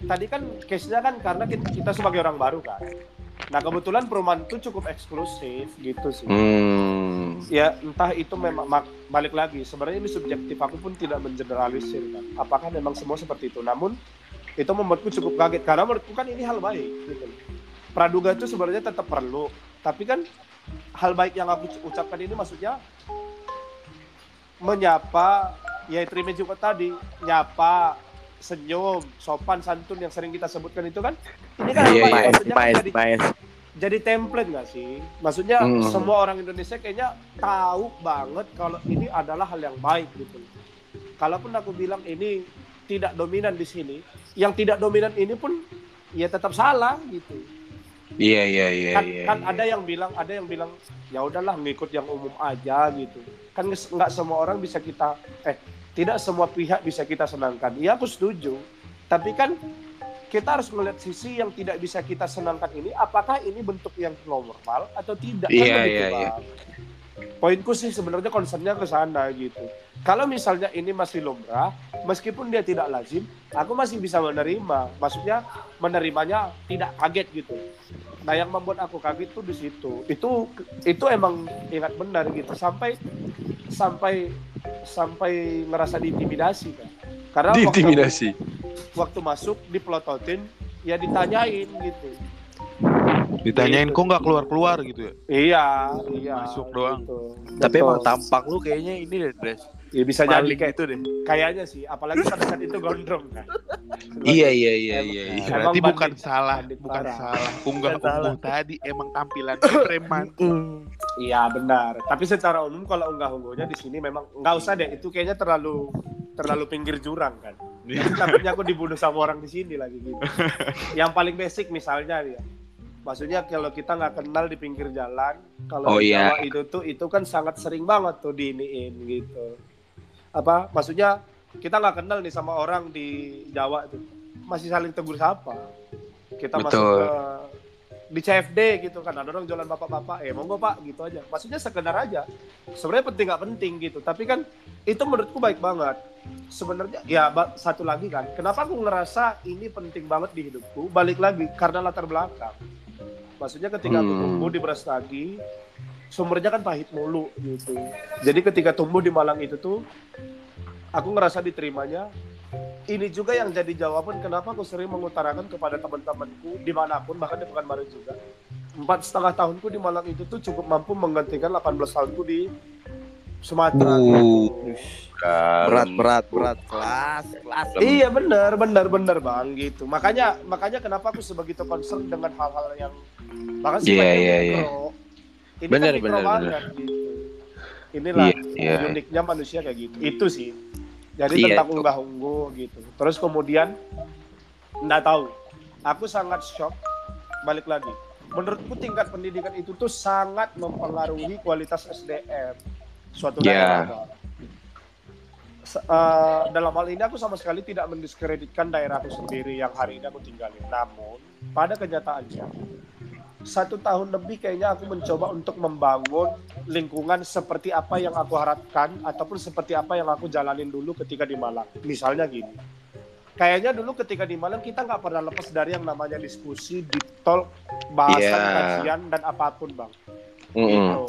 tadi kan case-nya kan karena kita, kita sebagai orang baru kan. Nah kebetulan perumahan itu cukup eksklusif gitu sih. Hmm. ya entah itu memang balik lagi sebenarnya ini subjektif aku pun tidak mengeneralisir kan. Apakah memang semua seperti itu? Namun itu membuatku cukup kaget karena menurutku kan ini hal baik gitu. Praduga itu sebenarnya tetap perlu tapi kan hal baik yang aku ucapkan ini maksudnya menyapa ya terima juga tadi nyapa senyum sopan santun yang sering kita sebutkan itu kan ini kan hal Iya, baik iya. maksudnya kan jadi jadi template nggak sih? Maksudnya Hmm. semua orang Indonesia kayaknya tahu banget kalau ini adalah hal yang baik gitu. Kalaupun aku bilang ini tidak dominan di sini, yang tidak dominan ini pun ya tetap salah gitu. Iya iya iya Kan, iya. kan iya. ada yang bilang, ada yang bilang ya udahlah ngikut yang umum aja gitu. Kan nggak semua orang bisa kita eh tidak semua pihak bisa kita senangkan. Iya aku setuju. Tapi kan kita harus melihat sisi yang tidak bisa kita senangkan ini apakah ini bentuk yang normal atau tidak kan Iya, begitu, iya, iya. Poinku sih sebenarnya concernnya ke sana gitu. Kalau misalnya ini masih lumrah, meskipun dia tidak lazim, aku masih bisa menerima. Maksudnya menerimanya tidak kaget gitu. Nah yang membuat aku kaget tuh di situ. Itu itu emang ingat benar gitu. Sampai sampai sampai ngerasa diintimidasi kan. Karena waktu- Diintimidasi. waktu masuk dipelototin ya ditanyain gitu Ditanyain Gitu. kok nggak keluar keluar gitu ya? iya iya Masuk doang. gitu. Tapi Betul. emang tampak lu kayaknya ini deh, Dres. ya bisa jadi Paling kayak gitu deh. kayaknya sih apalagi pada saat itu gondrong kan Iya iya iya Emang- iya. iya. Emang Berarti bukan bandit- salah, bandit bukan parah. salah. Unggah Bukan salah. ungguh tadi emang tampilan preman. iya benar tapi secara umum kalau unggah ungguhnya di sini memang nggak usah deh itu kayaknya terlalu terlalu pinggir jurang kan Nanti takutnya aku dibunuh sama orang di sini lagi gitu yang paling basic misalnya ya maksudnya kalau kita nggak kenal di pinggir jalan Oh, kalau di iya. Itu tuh itu kan sangat sering banget tuh diiniin gitu. Apa maksudnya kita nggak kenal nih sama orang di Jawa tuh. Masih saling tegur sapa. Kita masuk Betul. ke di CFD gitu kan ada orang jualan bapak-bapak eh monggo pak gitu aja. Maksudnya sekedar aja. Sebenarnya penting nggak penting gitu tapi kan itu menurutku baik banget. Sebenarnya ya satu lagi kan kenapa aku ngerasa ini penting banget di hidupku? Balik lagi karena latar belakang maksudnya ketika aku Hmm. tumbuh di Brastagi sumbernya kan pahit mulu gitu. Jadi ketika tumbuh di Malang itu tuh aku ngerasa diterimanya. Ini juga yang jadi jawaban kenapa aku sering mengutarakan kepada teman-temanku di mana pun bahkan di Pekanbaru juga. Empat setengah tahunku di Malang itu tuh cukup mampu menggantikan 18 tahunku di Sumatera. Uh, gitu. Berat, berat, berat. Kelas, kelas. Iya benar, benar, benar bang gitu. Makanya, makanya kenapa aku sebegitu concern dengan hal-hal yang bahkan Iya, sifatnya iya, iya. mikro. Ini Benar, kan mikro benar, banget gitu. Inilah Iya, iya. uniknya manusia kayak gitu. Itu sih. Jadi Iya, tentang unggah ungguh gitu. Terus kemudian nggak tahu. Aku sangat shock. Balik lagi. Menurutku tingkat pendidikan itu tuh sangat mempengaruhi kualitas SDM suatu Iya. daerah. Eh, dalam hal ini aku sama sekali tidak mendiskreditkan daerahku sendiri yang hari ini aku tinggalin. Namun pada kenyataannya satu tahun lebih kayaknya aku mencoba untuk membangun lingkungan seperti apa yang aku harapkan ataupun seperti apa yang aku jalanin dulu ketika di Malang. Misalnya gini, kayaknya dulu ketika di Malang kita nggak pernah lepas dari yang namanya diskusi, deep talk, bahasan, Iya. kajian dan apa pun bang. Mm-mm. Gitu.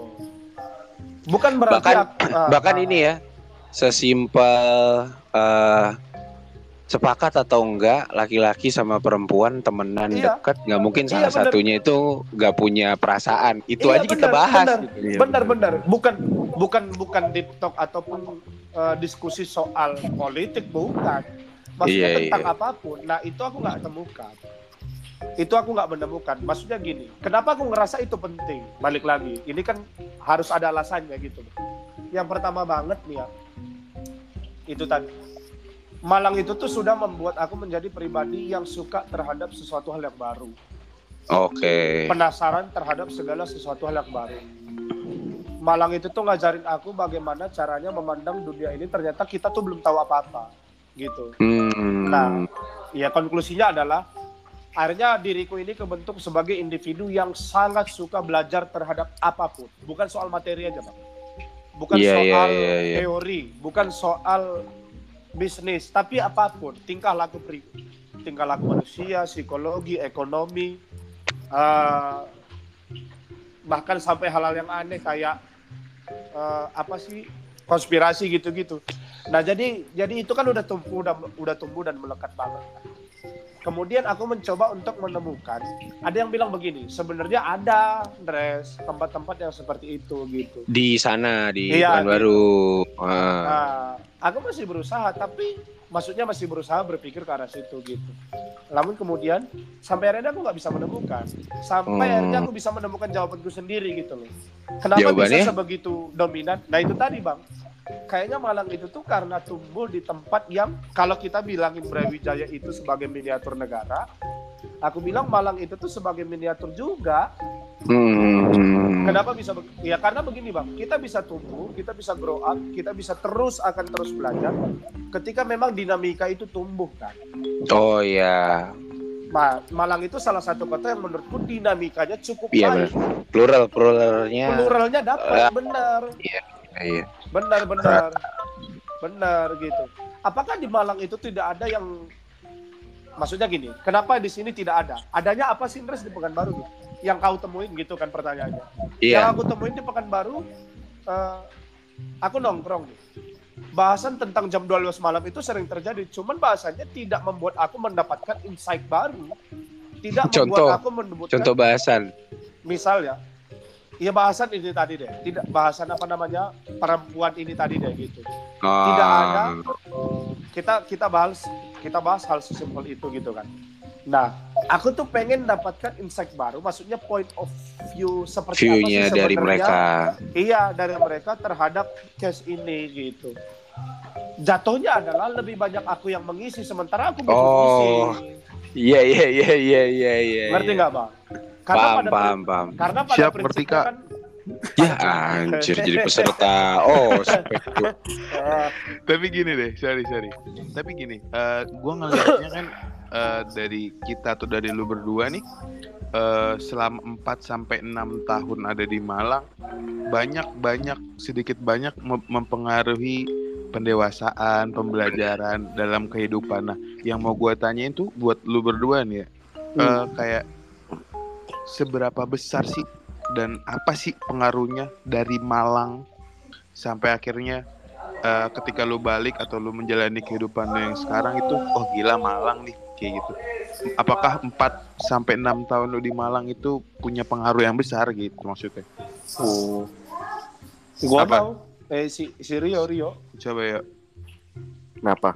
Bukan berarti Bahkan- aku- ah, Bahkan ah, ini ya, sesimpel eh, sepakat atau enggak laki-laki sama perempuan temenan Iya. dekat nggak mungkin Iya, salah bener. satunya itu nggak punya perasaan itu Iya, aja kita benar, bahas benar. gitu. Iya, benar-benar bukan bukan bukan deep talk ataupun eh, diskusi soal politik bukan maksudnya Iya, tentang iya. apa pun nah itu aku nggak temukan itu aku nggak menemukan maksudnya gini kenapa aku ngerasa itu penting balik lagi ini kan harus ada alasannya gitu yang pertama banget nih ya itu tadi Malang itu tuh sudah membuat aku menjadi pribadi yang suka terhadap sesuatu hal yang baru Oke. penasaran terhadap segala sesuatu hal yang baru. Malang itu tuh ngajarin aku bagaimana caranya memandang dunia ini ternyata kita tuh belum tahu apa-apa gitu. Hmm. Nah, ya konklusinya adalah akhirnya diriku ini kebentuk sebagai individu yang sangat suka belajar terhadap apa pun, bukan soal materi aja, Bang. Bukan Iya, soal iya, iya, iya. teori, bukan soal bisnis, tapi apa pun, tingkah laku pri, tingkah laku manusia, psikologi, ekonomi, eh, bahkan sampai hal-hal yang aneh kayak eh, apa sih konspirasi gitu-gitu. Nah jadi jadi itu kan udah tumbuh udah udah tumbuh dan melekat banget. Kemudian aku mencoba untuk menemukan ada yang bilang begini sebenarnya ada dress tempat-tempat yang seperti itu gitu. Di sana di Iya, Pekanbaru. Ah. Nah, aku masih berusaha tapi maksudnya masih berusaha berpikir ke arah situ gitu. Namun kemudian sampai akhirnya aku nggak bisa menemukan. Sampai Hmm. akhirnya aku bisa menemukan jawabanku sendiri gitu loh. Kenapa Jawabannya? bisa sebegitu dominan? Nah itu tadi bang. Kayaknya Malang itu tuh karena tumbuh di tempat yang kalau kita bilangin Brawijaya itu sebagai miniatur negara, aku bilang Malang itu tuh sebagai miniatur juga. Hmm. Kenapa bisa ya karena begini bang, kita bisa tumbuh, kita bisa grow up, kita bisa terus akan terus belajar ketika memang dinamika itu tumbuh kan. Oh ya, Ma- Malang itu salah satu kota yang menurutku dinamikanya cukup iya baik. Plural pluralnya. Pluralnya dapat, Ah. benar, Iya. benar, benar, benar gitu. Apakah di Malang itu tidak ada yang maksudnya gini? Kenapa di sini tidak ada? Adanya apa sih Indres di Pekanbaru? gitu? Yang kau temuin gitu kan pertanyaannya. Yang Iya. aku temuin di Pekanbaru, eh, aku nongkrong. Bahasan tentang jam 12 malam itu sering terjadi, cuman bahasanya tidak membuat aku mendapatkan insight baru. Tidak Contoh. membuat aku menemukan Contoh bahasan. misal ya. Iya bahasan ini tadi deh, tidak bahasan apa namanya perempuan ini tadi deh gitu. Oh. Tidak ada. Kita kita bahas kita bahas hal sesimpel itu gitu kan. Nah, aku tuh pengen dapatkan insight baru, maksudnya point of view seperti apa View-nya sih dari mereka. Iya, dari mereka terhadap case ini gitu. Jatuhnya adalah lebih banyak aku yang mengisi sementara aku Oh, isi. Iya iya iya iya iya iya. Ngerti iya. nggak, Bang? Karena Paham pada paham paham. karena pada Siap, prinsipnya kan Ya anjir jadi peserta. Oh, Tapi gini deh, sorry sorry. Tapi gini, eh gue ngelihatnya kan eh, dari kita atau dari lu berdua nih, eh, selama 4 sampai enam tahun ada di Malang, banyak banyak sedikit banyak mem- mempengaruhi pendewasaan, pembelajaran dalam kehidupan. Nah, yang mau gue tanyain tuh buat lu berdua nih ya, eh, kayak seberapa besar sih dan apa sih pengaruhnya dari Malang sampai akhirnya eh, ketika lu balik atau lu menjalani kehidupan lu yang sekarang itu oh gila Malang nih kayak gitu. Apakah 4 sampai 6 tahun lu di Malang itu punya pengaruh yang besar gitu maksudnya? Oh. Gua Apa? mau eh si si Rio Rio. Coba ya. Kenapa?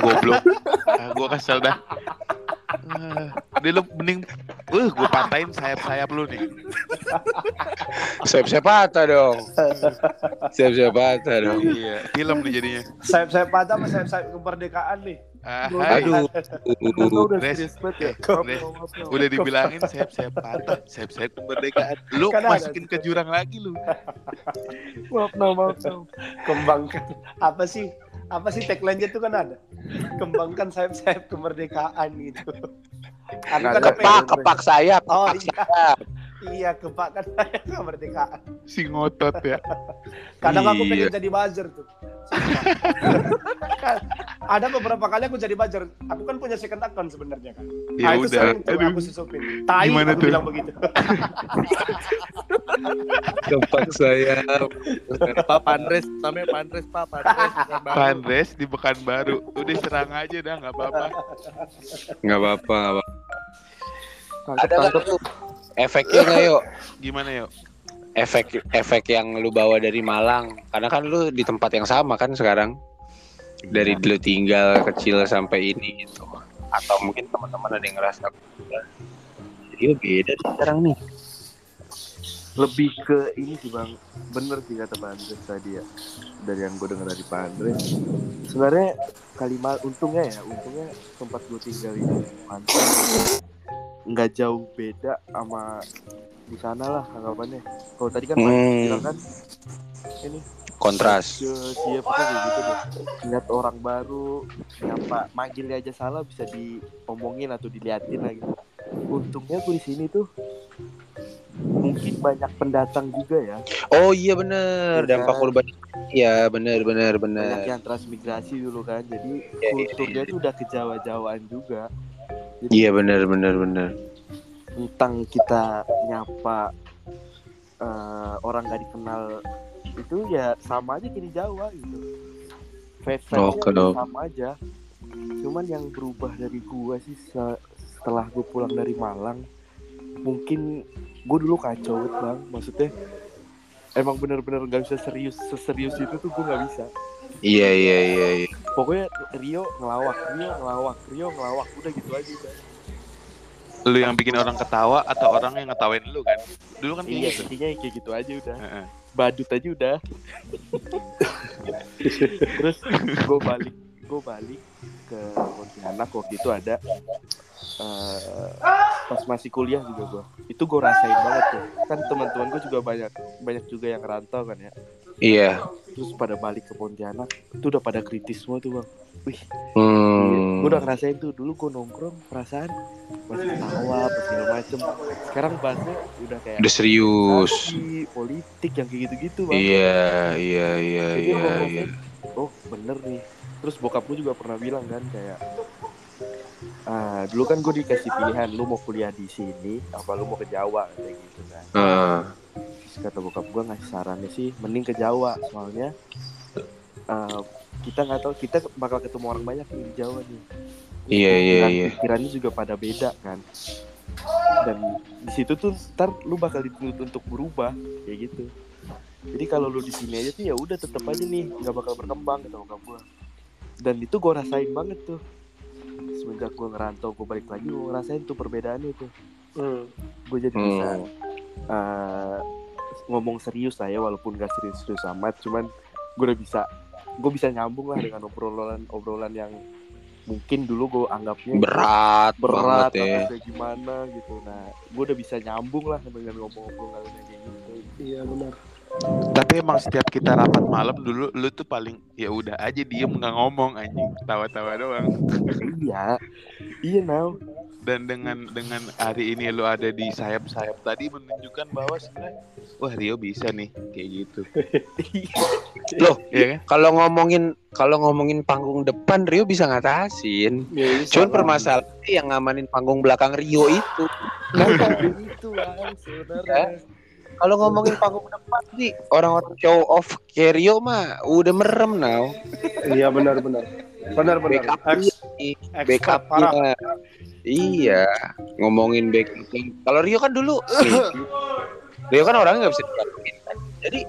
Goblok. ah, gua kesel dah. Ah, dia lu mending uh gua patahin sayap-sayap lu nih. Siap-siap patah dong. Siap-siap patah dong. Iya, film nih jadinya. Sayap-sayap patah sama sayap-sayap kemerdekaan nih. Ah, Aduh. udah Res, banget ya. eh, Res, udah dibilangin sayap-sayap patah, sayap-sayap kemerdekaan. Lu Kan ada. masukin ke jurang lagi lu. Maaf, no, maaf, no. Kembangkan apa sih? apa sih tagline-nya itu kan ada kembangkan sayap-sayap kemerdekaan gitu aku Nggak kan ada. apa kepak kepak sayap Oh, kepak iya. sayap. iya kembangkan sayap kemerdekaan Si ngotot ya. kadang aku Iya. pengen jadi buzzer tuh. ada beberapa kali aku jadi buzzer aku kan punya second account sebenarnya kan Ya Nah, itu udah. sering tuh Aduh. aku susupin tai Gimana aku tuh? bilang begitu kepak sayap Pak Pandres, namanya Pandres Pak baru. Pandres di Pekanbaru. Udah serang aja dah nggak apa-apa. nggak apa-apa ada tangkep. tuh efeknya nggak yuk Gimana yuk? Efek efek yang lu bawa dari Malang. Karena kan lu di tempat yang sama kan sekarang. Dari Iya. dulu tinggal kecil sampai ini gitu. Atau mungkin teman-teman ada yang ngerasa Rio beda sekarang nih. Lebih ke ini sih bang. Bener sih kata Pak Andres tadi ya. Dari yang gue dengar dari Pak Andres sebenarnya kalimat untungnya ya untungnya tempat gue tinggal ini nggak jauh beda sama di sana lah anggapannya kalau tadi kan Hmm. bilang kan ini kontras. siap kayak gitu deh. Lihat orang baru nyapa manggilnya aja salah bisa diomongin atau diliatin lagi. Untungnya gue di sini tuh mungkin banyak pendatang juga ya. Oh iya bener. Iya dampak kan? urban iya bener bener banyak bener yang transmigrasi dulu kan. Jadi iya, kulturnya iya. tuh udah kejawa-jawaan juga. Jadi iya bener bener bener tentang kita nyapa eh, orang gak dikenal itu ya sama aja kayak di Jawa gitu. Oke, dong. sama aja. Cuman yang berubah dari gua sih se- setelah gue pulang dari Malang mungkin gue dulu kacau banget, bang. Maksudnya emang bener-bener gak bisa serius seserius itu tuh gue nggak bisa. Iya iya iya iya. Pokoknya Rio ngelawak Rio ngelawak Rio ngelawak udah gitu aja. Lu yang bikin orang ketawa atau orang yang ngetawain lu kan? Dulu kan iya kayak gitu. intinya kayak gitu aja udah. Heeh. badut aja udah. Terus gue balik gue balik ke Pontianak waktu itu ada eh, pas masih kuliah juga gue itu gue rasain banget tuh. Kan teman-teman gue juga banyak banyak juga yang rantau kan ya. Iya. Terus pada balik ke Pontianak itu udah pada kritis semua tuh bang wih hmm. gue udah ngerasain tuh dulu gue nongkrong perasaan masih tawa segala macem. Sekarang bahasnya udah kayak udah serius. Politik yang kayak gitu-gitu iya iya iya iya iya. oh bener nih. Terus bokap gue juga pernah bilang kan kayak ah dulu kan gue dikasih pilihan lu mau kuliah di sini apa lu mau ke Jawa? Kayak gitu kan. Heeh. terus kata bokap gue ngasih sarannya sih mending ke Jawa soalnya ah, kita nggak tahu kita bakal ketemu orang banyak nih di Jawa nih Iya, iya, iya. pikirannya juga pada beda kan dan di situ tuh ntar lu bakal dituntut untuk berubah kayak gitu jadi kalau lu di sini aja tuh ya udah tetap aja nih nggak bakal berkembang kata bokap gua dan itu gue rasain banget tuh semenjak gue ngerantau gue balik lagi gue ngerasain tuh perbedaannya tuh Hmm. gue jadi bisa Hmm. eh, ngomong serius lah ya walaupun gak serius-serius amat cuman gue udah bisa gue bisa nyambung lah dengan obrolan obrolan yang mungkin dulu gue anggapnya berat berat ya. atau kayak gimana gitu. Nah gue udah bisa nyambung lah dengan ngomong-ngomong kayak gitu. Iya benar Tapi emang setiap kita rapat malam dulu lu tuh paling ya udah aja diem nggak ngomong anjing tawa-tawa doang. iya iya now Dan dengan dengan hari ini lu ada di sayap-sayap tadi menunjukkan bahwa sebenarnya wah Rio bisa nih kayak gitu. Loh, Iya kan? kalau ngomongin kalau ngomongin panggung depan Rio bisa ngatasin. ya, bisa Cuman lah. permasalahannya yang ngamanin panggung belakang Rio itu. nah itu bang sebenarnya Kalau ngomongin panggung depan sih orang-orang show off kayak Rio mah udah merem now. iya benar benar benar benar Backup parah backupnya. Iya, ngomongin backup. Kalau Rio kan dulu, Rio kan orangnya nggak bisa dijatuhin kan. Jadi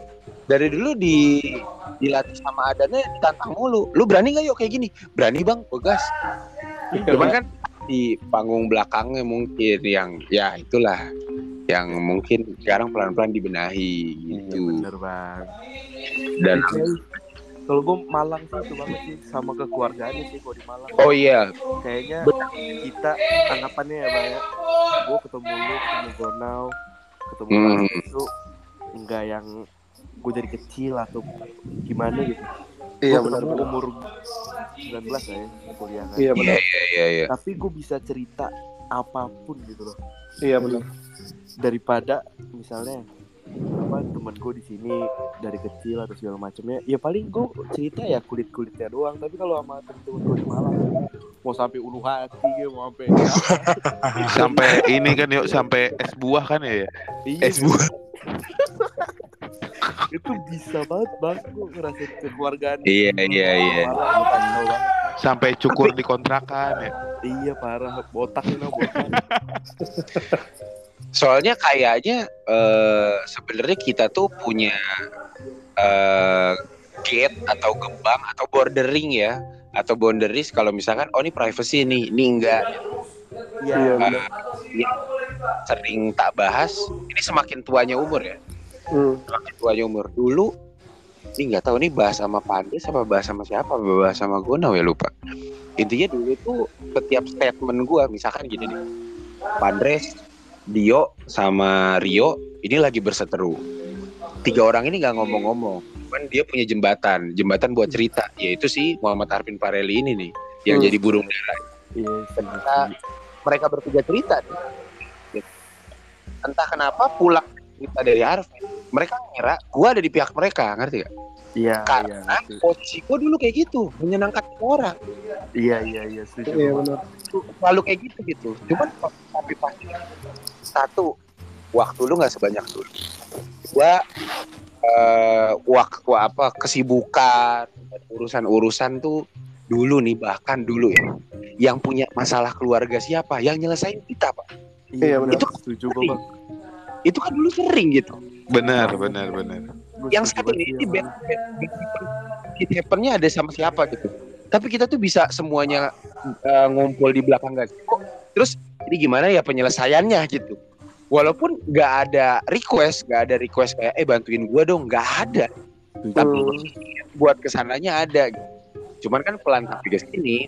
dari dulu di dilatih sama adanya ditantang mulu. Lu berani nggak yuk kayak gini? Berani bang, gas. Cuman kan di panggung belakangnya mungkin yang ya itulah yang mungkin sekarang pelan-pelan dibenahi iya gitu. bener bang Dan kalau gue Malang sih itu banget sih sama kekeluargaannya sih kalau di Malang oh iya, kayaknya kita anggapannya ya bang ya gue ketemu lu ketemu Gonau ketemu Hmm. Mas itu enggak yang gue dari kecil atau gimana gitu Iya benar benar. umur 19 lah ya kuliah kan Iya Iya benar. iya iya iya. tapi gue bisa cerita apa pun gitu loh Iya benar. Daripada misalnya apa temen gue di sini dari kecil atau segala macamnya. Ya paling gue cerita ya kulit kulitnya doang tapi kalau sama temen-temen gue di Malang mau sampai ulu hati ya, mau sampai sampai ini kan yuk sampai es buah kan ya? Iya, Es buah. itu bisa banget bang. Gue ngerasain kekeluargaan Iya iya iya. Bang. sampai cukur di kontrakan ya? Iya parah. Botak ini botak Soalnya kayaknya eh sebenarnya kita tuh punya eh gate atau gerbang atau bordering ya atau boundaries kalau misalkan oh ini privacy nih, ini enggak Iya iya benar. sering tak bahas. Ini semakin tuanya umur ya, Hmm. semakin tuanya umur. Dulu ini nggak tahu nih bahas sama Pandis apa bahas sama siapa, bahas sama Gonau ya lupa. Intinya dulu tuh setiap statement gua misalkan gini nih. Pandres, Dio sama Rio ini lagi berseteru. Tiga orang ini nggak ngomong-ngomong, cuman dia punya jembatan, jembatan buat cerita, yaitu si Muhammad Arvin Pareli ini nih, yang Hmm. jadi burung dara. iya Nah, mereka bertiga cerita nih. Entah kenapa pulang cerita dari Arvin, mereka ngira gua ada di pihak mereka, ngerti gak? iya iya Karena ngerti. posisi gua dulu kayak gitu, menyenangkan orang. iya iya iya setuju Iya benar. Selalu kayak gitu gitu. Cuman tapi pasti satu. Waktu lu nggak sebanyak dulu. Gua eh, waktu apa kesibukan urusan-urusan tuh dulu nih bahkan dulu ya. Yang punya masalah keluarga siapa? Yang nyelesain kita pak. Iya, benar. Itu setuju kok bang itu kan dulu sering gitu. Benar benar benar. Yang setuju banget ini bad, bad, happennya ada sama siapa gitu. Tapi kita tuh bisa semuanya uh, ngumpul di belakang gak kok. Terus ini gimana ya penyelesaiannya gitu walaupun nggak ada request nggak ada request kayak eh bantuin gua dong nggak ada setuju tapi Hmm. buat ke sananya ada gitu. cuman kan pelan tapi ke sini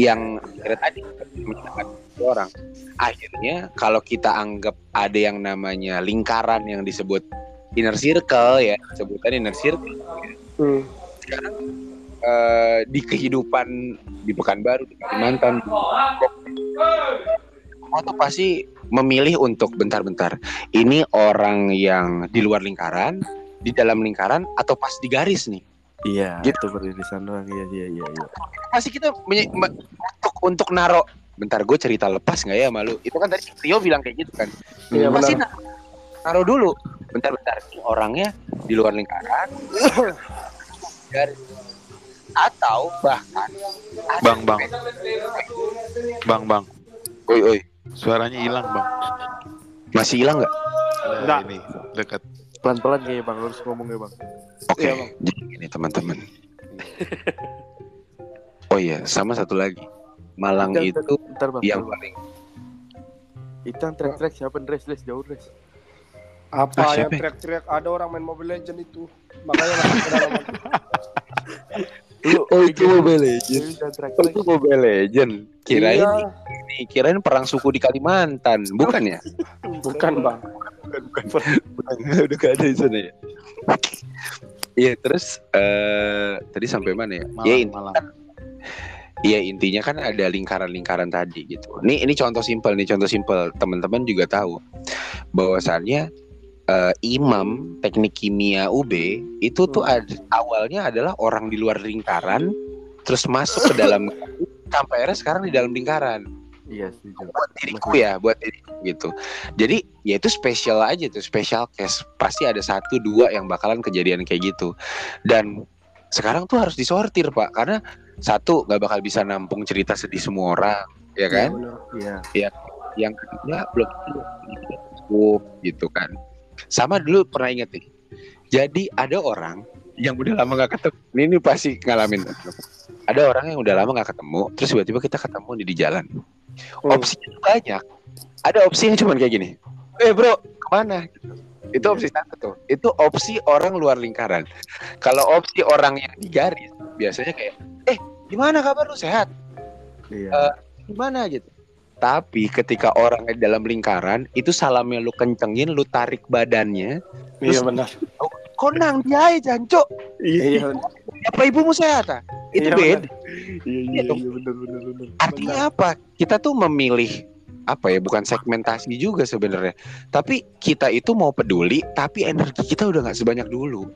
yang akhirnya tadi menyelamatkan orang akhirnya kalau kita anggap ada yang namanya lingkaran yang disebut inner circle ya sebutan inner circle Hmm. sekarang eh, di kehidupan di Pekanbaru di Kalimantan. Semua tuh pasti memilih untuk bentar-bentar. Ini orang yang di luar lingkaran di dalam lingkaran atau pas di garis nih? Iya Gitu. itu beririsan doang. Iya iya iya iya. Pasti kita untuk untuk naro. Bentar gue cerita lepas nggak ya malu? Itu kan tadi Rio bilang kayak gitu kan. Iya pasti naro, naro dulu. Bentar-bentar orangnya di luar lingkaran. garis atau bahkan Bang, bang. bang bang. Oi oi. Suaranya hilang bang. Masih hilang nggak? Nah, ini dekat. Pelan pelan kayaknya bang. Harus ngomongnya bang. Oke Iya, Bang. jadi gini teman-teman. Oh iya sama satu lagi. Malang Bentar, itu ntar bang. yang paling itu yang track track siapa Dres Dres jauh Dres Apa Ah, yang ya? teriak-teriak ada orang main Mobile Legend itu. Makanya masuk ke dalam. Lu oh itu Mobile Legends. Oh, itu Mobile Legend kirain Iya, ini kirain perang suku di Kalimantan. Bukan ya? Bukan bang. udah gak ada di sana ya? Iya terus eh tadi sampai mana ya? malam ya in- malam Iya intinya kan ada lingkaran-lingkaran tadi gitu. Ini ini contoh simpel nih contoh simpel. Teman-teman juga tahu bahwasannya eh, imam teknik kimia UB itu tuh Hmm. ad- awalnya adalah orang di luar lingkaran terus masuk ke dalam sampai akhirnya sekarang di dalam lingkaran. Iya setuju. Buat diriku ya buat diriku gitu. Jadi ya itu spesial aja tuh special case. Pasti ada satu dua yang bakalan kejadian kayak gitu. Dan sekarang tuh harus disortir pak. Karena satu nggak bakal bisa nampung cerita sedih semua orang ya kan? Iya, benar. iya. Yang kedua belum cukup gitu kan sama dulu pernah inget nih. Jadi ada orang yang udah lama nggak ketemu. Ini, ini pasti ngalamin. Ada orang yang udah lama nggak ketemu terus tiba-tiba kita ketemu di, di jalan. Hmm. opsinya tuh banyak. Ada opsi yang cuman kayak gini. Eh bro ke mana? Itu opsi satu tuh. Itu opsi orang luar lingkaran. Kalau opsi orang yang di garis biasanya kayak eh gimana kabar lu? Sehat? Iya. Eh, gimana gitu tapi ketika orang di dalam lingkaran itu salamnya lu kencengin lu tarik badannya Iya Terus- benar. konang dia aja jancok Iya. apa ibumu sehat ah? itu Iya, beda Iya iya iya benar benar benar. artinya apa kita tuh memilih apa ya bukan segmentasi juga sebenarnya tapi kita itu mau peduli tapi energi kita udah nggak sebanyak dulu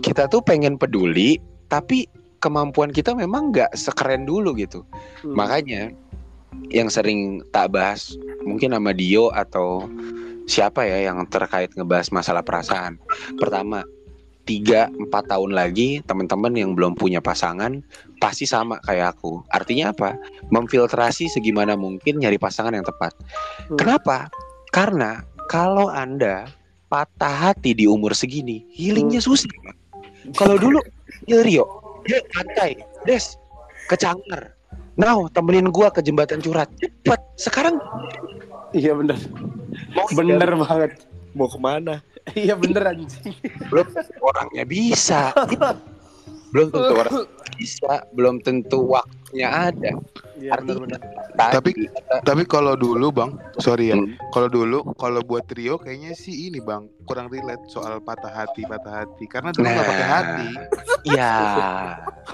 kita tuh pengen peduli tapi kemampuan kita memang nggak sekeren dulu gitu Hmm. makanya yang sering tak bahas mungkin sama Dio atau siapa ya yang terkait ngebahas masalah perasaan. Pertama tiga empat tahun lagi teman-teman yang belum punya pasangan pasti sama kayak aku. Artinya apa? Memfiltrasi segimana mungkin nyari pasangan yang tepat. Hmm. kenapa? Karena kalau anda patah hati di umur segini healingnya susah. Pak. kalau dulu ya Rio yuk pantai des ke Canggar Now temenin gua ke jembatan curhat cepet sekarang Iya bener. mau Bener banget. Mau ke mana? Iya bener anjing. belum orangnya bisa belum tentu orang bisa belum tentu waktunya ada. Bener Artinya- bener. Tapi- Tapi kalau dulu bang, sorry ya, Hmm. kalau dulu kalau buat trio kayaknya sih ini bang kurang relate soal patah hati patah hati. Karena dulu nggak pakai hati. ya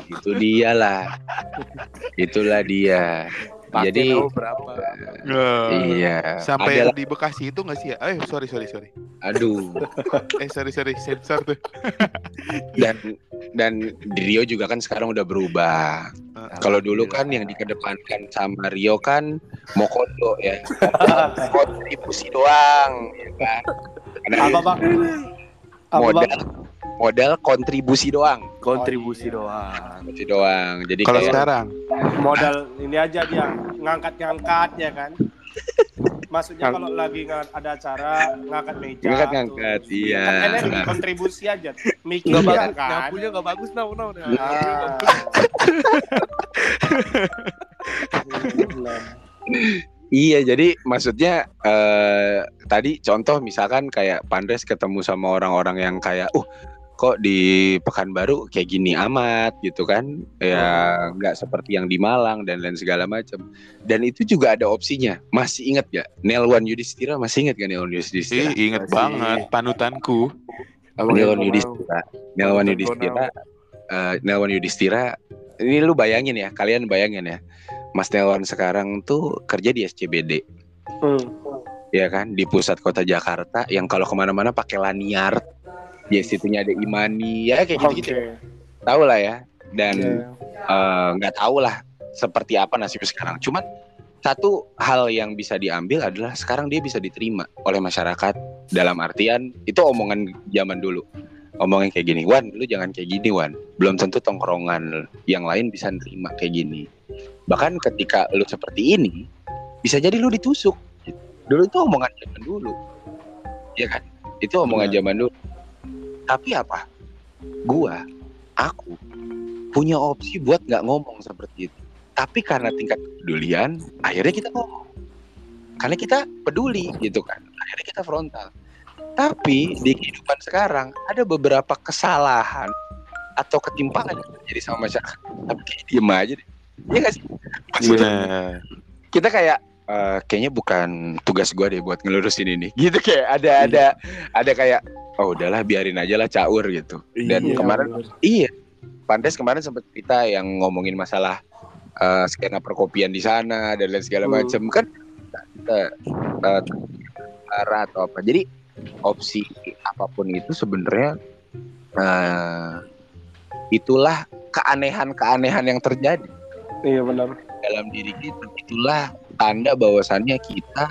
itu dia lah. Itulah dia Pakai Jadi- tahu berapa? iya Sampai Adalah- di Bekasi itu nggak sih ya? Eh sorry sorry sorry. aduh Eh sorry sorry sensor tuh. dan dan di Rio juga kan sekarang udah berubah kalau dulu kan yang dikedepankan sama Rio kan Mokodo ya kontribusi doang ya kan Karena Apa bang? Apa modal bang? Modal kontribusi doang Kontribusi Oh, iya. doang. kontribusi doang jadi Kalau kayak sekarang, Modal ini aja dia ngangkat-ngangkat ya kan. Maksudnya kalau lagi ada acara ngangkat meja. Ngangkat-ngangkat, tuh. iya. Kan kontribusi aja. Mikir ya bagus, kan. nyapunya nggak bagus nau nau. nau. Ah. Bener. Iya, jadi maksudnya eh tadi contoh misalkan kayak Pandres ketemu sama orang-orang yang kayak, uh kok di Pekanbaru kayak gini amat gitu kan, ya nggak seperti yang di Malang dan lain segala macam. Dan itu juga ada opsinya. Masih ingat gak? Nelwan Yudhistira masih ingat gak Nelwan Yudhistira? Ih, inget Masih. banget panutanku. Nelwan Yudhistira. Nelwan Yudhistira. eh, Nelwan Yudhistira. Ini lu bayangin ya, kalian bayangin ya. Mas Nelwan sekarang tuh kerja di SCBD. Hmm. ya kan di pusat kota Jakarta yang kalau ke mana-mana pakai lanyard di situnya ada imani ya kayak gitu gitu Oke. tahu lah ya. Dan Iya. eh, nggak tahu lah seperti apa nasibnya sekarang. Cuman satu hal yang bisa diambil adalah sekarang dia bisa diterima oleh masyarakat. Dalam artian itu omongan zaman dulu. Omongan kayak gini Wan lu jangan kayak gini Wan. Belum tentu tongkrongan yang lain bisa nerima kayak gini. Bahkan ketika lu seperti ini bisa jadi lu ditusuk. Dulu itu omongan zaman dulu. Ya kan? Itu omongan zaman dulu tapi apa? Gua aku punya opsi buat nggak ngomong seperti itu. Tapi karena tingkat kepedulian akhirnya kita ngomong. Karena kita peduli gitu kan akhirnya kita frontal. Tapi di kehidupan sekarang ada beberapa kesalahan atau ketimpangan yang terjadi sama masyarakat. Tapi kayak diem aja deh. Iya gak sih? Maksudnya, Bener. kita kayak eh, kayaknya bukan tugas gua deh buat ngelurusin ini. Gitu kayak ada ada ada kayak oh udahlah biarin aja lah caur gitu dan Iya, kemarin bener. iya Pantes kemarin sempat kita yang ngomongin masalah eh, skena perkopian di sana dan lain segala Hmm. macam kan kita eh, arah atau apa jadi opsi apa pun itu sebenarnya eh, itulah keanehan-keanehan yang terjadi Iya benar. dalam diri kita itulah tanda bahwasannya kita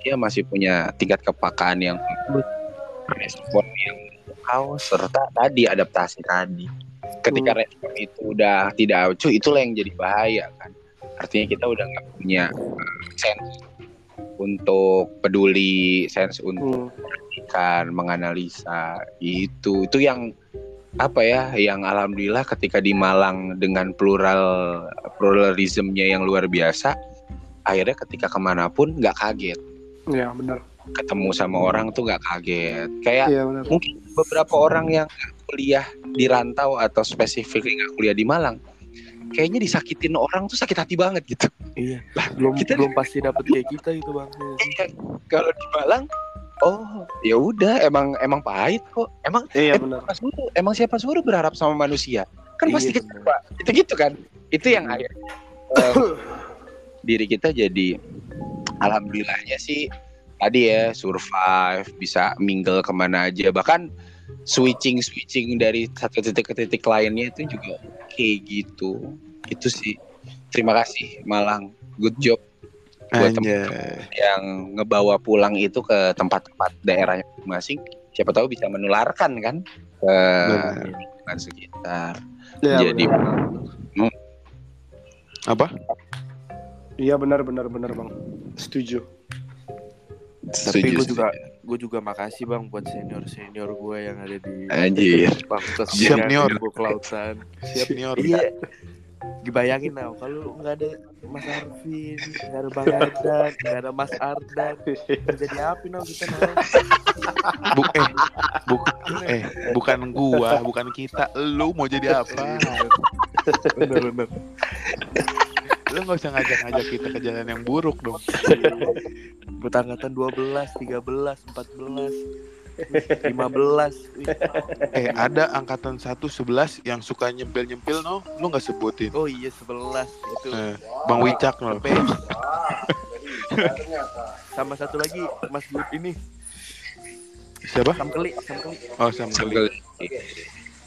dia masih punya tingkat kepakaan yang bagus, respon yang kau serta tadi adaptasi tadi. Ketika respon itu udah tidak acuh itulah yang jadi bahaya kan. Artinya kita udah nggak punya uh, sense untuk peduli sense untuk Hmm. kan menganalisa itu itu yang apa ya yang alhamdulillah ketika di Malang dengan plural pluralismenya yang luar biasa akhirnya ketika ke mana pun nggak kaget. Iya benar. Ketemu sama orang tuh nggak kaget kayak Iya mungkin beberapa orang yang kuliah di rantau atau spesifik nggak kuliah di Malang kayaknya disakitin orang tuh sakit hati banget gitu Iya. Belum kita- belum pasti dapet kayak kita itu bang. Iya, kalau di Malang Oh, ya udah emang emang pahit kok. Emang Iya emang benar. siapa suruh, emang siapa suruh berharap sama manusia? Kan Iya, pasti kecewa. Itu gitu kan. Itu yang Hmm. akhirnya eh, diri kita jadi alhamdulillahnya sih tadi ya survive bisa mingle ke mana aja bahkan switching switching dari satu titik ke titik lainnya itu juga oke gitu itu sih terima kasih Malang good job buat teman Anjay. yang ngebawa pulang itu ke tempat-tempat daerahnya masing siapa tahu bisa menularkan kan ke lingkungan sekitar Iya Jadi- benar. Apa? Iya benar benar benar bang. Setuju. Tapi gue juga gue juga makasih bang buat senior senior gue yang ada di Anjir. Siap, Pendidikan Nior. ilmu kelautan. Siap nih Or. Iya. Dibayangin now kalau nggak ada Mas Arvin, nggak ada Bang Ardan, nggak ada Mas Ardan, jadi apa now kita now? Bu eh, bu eh, bukan gua, bukan kita. Lu mau jadi apa? Bener bener. Lu nggak usah ngajak-ngajak kita ke jalan yang buruk dong. Bertangkatan 12, 13, 14, 15. Wih, Eh, ada angkatan 1 11 yang suka nyempil-nyempil no. Lu nggak sebutin. Oh iya 11 itu. Eh, Bang Wicak no. Sama satu lagi Mas Bud ini Siapa? Sam Keli, Sam Keli. Oh, Sam Keli. Sambelik.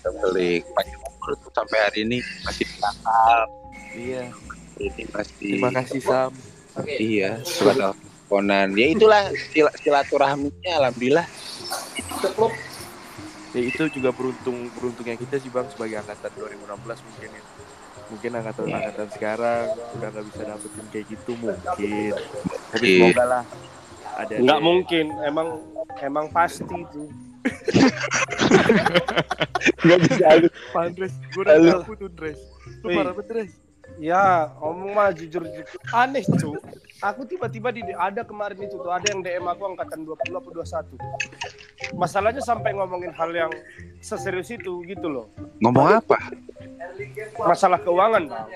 Sambelik. Panjang umur tuh sampai hari ini masih nakal. Iya. Masih Terima kasih Sam. iya suka teleponan. Ya itulah sil- silaturahminya alhamdulillah. Ya itu juga beruntung beruntungnya kita sih Bang sebagai angkatan 2016 mungkin ya. Mungkin angkatan angkatan sekarang udah nggak bisa dapetin kayak gitu mungkin. Tapi Mungkin. semoga lah ada Nggak deh. mungkin. Emang emang pasti itu. Enggak bisa. Pandres, gue udah tuh Dres. Lu parah banget Dres. Ya, ngomong mah jujur, jujur. Aneh, cu. Aku tiba-tiba di ada kemarin itu tuh, ada yang DM aku angkatan 20 apa 21. Masalahnya sampai ngomongin hal yang seserius itu gitu loh. Ngomong apa? Masalah keuangan, Bang.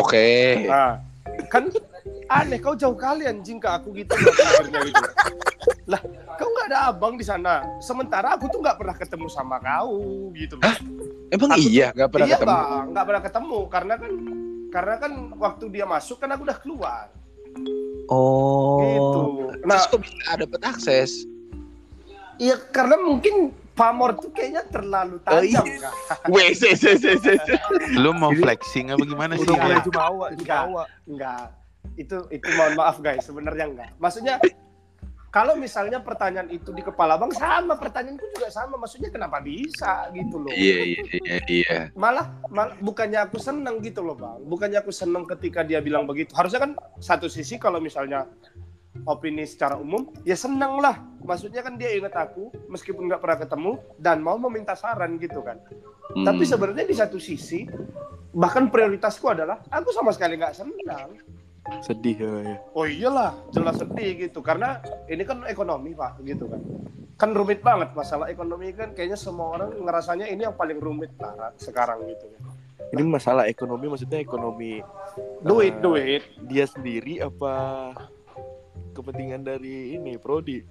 Oke. Nah, kan aneh kau jauh kali anjing ke aku gitu gitu. Lah, kau nggak ada abang di sana. Sementara aku tuh nggak pernah ketemu sama kau gitu loh. Emang Aku- iya nggak pernah iya, ketemu. Bang, nggak pernah ketemu karena kan karena kan waktu dia masuk kan aku udah keluar. Oh. Gitu. Nah, Terus kok bisa dapat akses? iya karena mungkin pamor tuh kayaknya terlalu tajam kan. Weh, se, se, se, se, se. Lu mau flexing apa gimana sih? Udah Iya. mulai jumawa, Enggak. Enggak. Itu itu mohon maaf guys, sebenarnya enggak. Maksudnya kalau misalnya pertanyaan itu di kepala Bang sama pertanyaanku juga sama. Maksudnya kenapa bisa gitu loh. Iya, iya, iya, iya. Malah, malah bukannya aku seneng gitu loh Bang. Bukannya aku seneng ketika dia bilang begitu. Harusnya kan satu sisi kalau misalnya opini secara umum ya seneng lah. Maksudnya kan dia ingat aku meskipun nggak pernah ketemu dan mau meminta saran gitu kan. Hmm. Tapi sebenarnya di satu sisi bahkan prioritasku adalah aku sama sekali nggak senang. Sedih ya. ya. Oh iyalah, jelas sedih gitu karena ini kan ekonomi pak, gitu kan. Kan rumit banget masalah ekonomi kan kayaknya semua orang ngerasanya ini yang paling rumit lah sekarang gitu. Ini masalah ekonomi maksudnya ekonomi Duit, eh, duit. dia sendiri apa kepentingan dari ini prodi?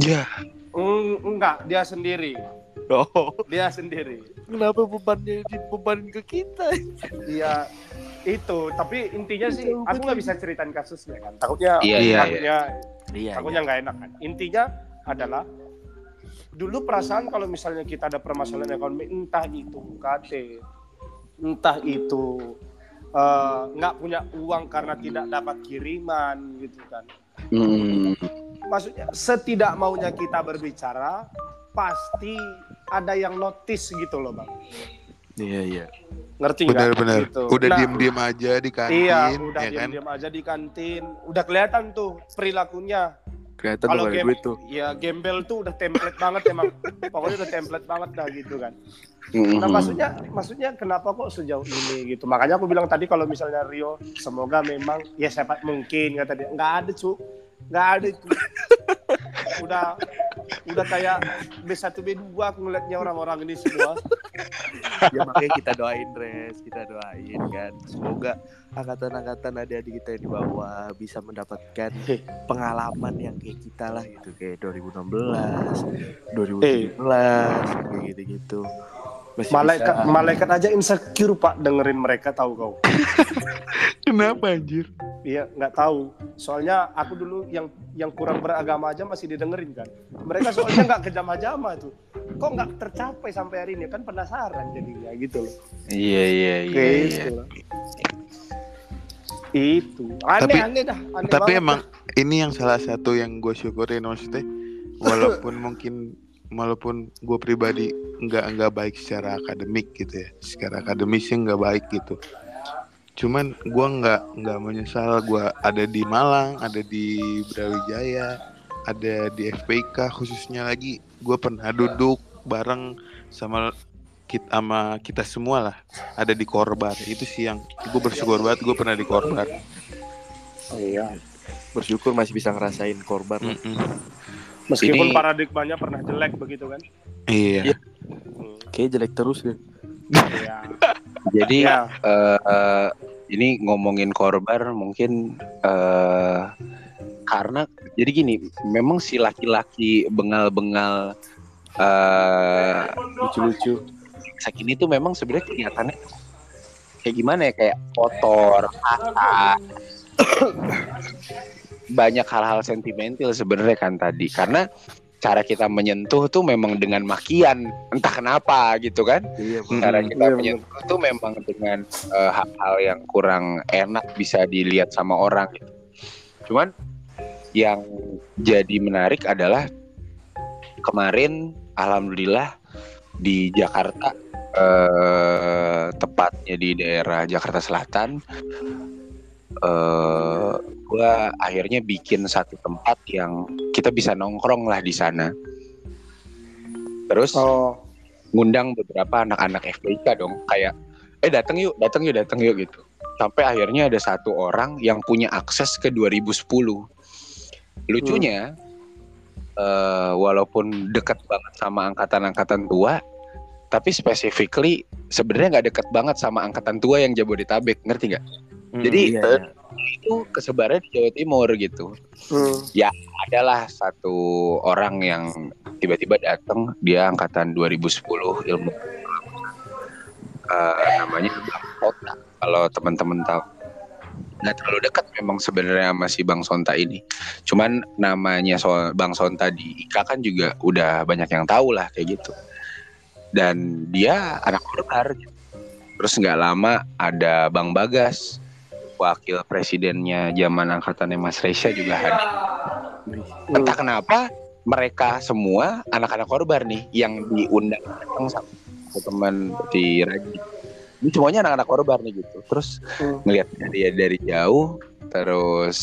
Ya, Mm, enggak, dia sendiri. Oh, Dia sendiri. kenapa bebannya dibebanin ke kita? Dia itu, tapi intinya sih Jauh aku nggak bisa ceritain kasusnya kan. Takutnya Iya, iya, takutnya Iya. takutnya nggak enak kan. Intinya adalah dulu perasaan kalau misalnya kita ada permasalahan ekonomi entah itu UKT, entah itu eh, nggak punya uang karena tidak dapat kiriman gitu kan. Hmm. Maksudnya setidak maunya kita berbicara pasti ada yang notice gitu loh bang. Iya, iya. Ngerti nggak? Bener-bener. Gitu. Udah Nah, diem-diem aja di kantin, Iya, udah ya kan? diam-diam aja di kantin. Udah kelihatan tuh perilakunya. Kelihatan Kalau game, duit tuh. ya gembel tuh udah template banget emang. Pokoknya udah template banget dah gitu kan. Hmm. Nah maksudnya, maksudnya kenapa kok sejauh ini gitu? Makanya aku bilang tadi kalau misalnya Rio, semoga memang ya siapa mungkin kata dia nggak ada cu, nggak ada itu. Udah udah kayak B1 B2 aku ngeliatnya orang-orang ini semua. ya makanya kita doain res. Kita doain kan. Semoga angkatan-angkatan adik-adik kita yang di bawah bisa mendapatkan pengalaman yang kayak kita lah gitu. Kayak 2016 2017 kayak gitu-gitu Masih Malaikat bisa- malaikat aja insecure Pak dengerin mereka tahu kau. Kenapa anjir? Iya, nggak tahu. Soalnya aku dulu yang yang kurang beragama aja masih didengerin kan. Mereka soalnya nggak kejama-jama tuh. Kok nggak tercapai sampai hari ini kan penasaran jadinya gitu loh. Iya iya iya. Iya. lah. Itu aneh Tapi- aneh dah. Aneh Tapi banget emang dah. ini yang salah satu yang gue syukurin maksudnya walaupun mungkin walaupun gue pribadi nggak nggak baik secara akademik gitu ya. Secara akademisnya nggak baik gitu. Cuman gue nggak nggak menyesal gue ada di Malang ada di Brawijaya ada di FPK khususnya lagi. Gue pernah duduk bareng sama kita sama kita semua lah. Ada di korban. Itu sih yang gue bersyukur banget gue pernah di korban. Iya. bersyukur masih bisa ngerasain korban. Mm-mm. Meskipun Ini- paradigmanya pernah jelek begitu kan. iya kayak jelek terus deh Iya. Jadi Ya. eh, eh, ini ngomongin korban mungkin eh karena jadi gini, memang si laki-laki bengal-bengal eh lucu-lucu ini tuh memang sebenarnya kelihatannya kayak gimana ya kayak kotor, kasar. banyak hal-hal sentimental sebenarnya kan tadi. Karena cara kita menyentuh tuh memang dengan makian entah kenapa gitu kan. Iya cara kita Iya, menyentuh tuh memang dengan eh, hal-hal yang kurang enak bisa dilihat sama orang gitu. Cuman yang jadi menarik adalah kemarin alhamdulillah di Jakarta eh, tepatnya di daerah Jakarta Selatan eh gua akhirnya bikin satu tempat yang kita bisa nongkrong lah di sana. Terus Oh. ngundang beberapa anak-anak FPK dong kayak eh datang yuk datang yuk datang yuk gitu sampai akhirnya ada satu orang yang punya akses ke 2010 lucunya eh, walaupun dekat banget sama angkatan-angkatan tua tapi specifically sebenarnya nggak dekat banget sama angkatan tua yang Jabodetabek ngerti nggak Jadi, iya, eh, iya. itu kesebarannya di Jawa Timur gitu Hmm. adalah satu orang yang tiba-tiba datang dia angkatan 2010 ilmu Eh, namanya Bang Sonta kalau teman-teman tahu nggak terlalu dekat memang sebenarnya sama si Bang Sonta ini cuman namanya so Bang Sonta di IKA kan juga udah banyak yang tahu lah kayak gitu dan dia anak korbar gitu. terus nggak lama ada Bang Bagas wakil presidennya zaman angkatannya Mas Resya juga hadir. Entah kenapa mereka semua anak-anak korban nih yang diundang sama teman di Raji ini semuanya anak-anak korban nih gitu. Terus Hmm. ngelihat dia dari jauh terus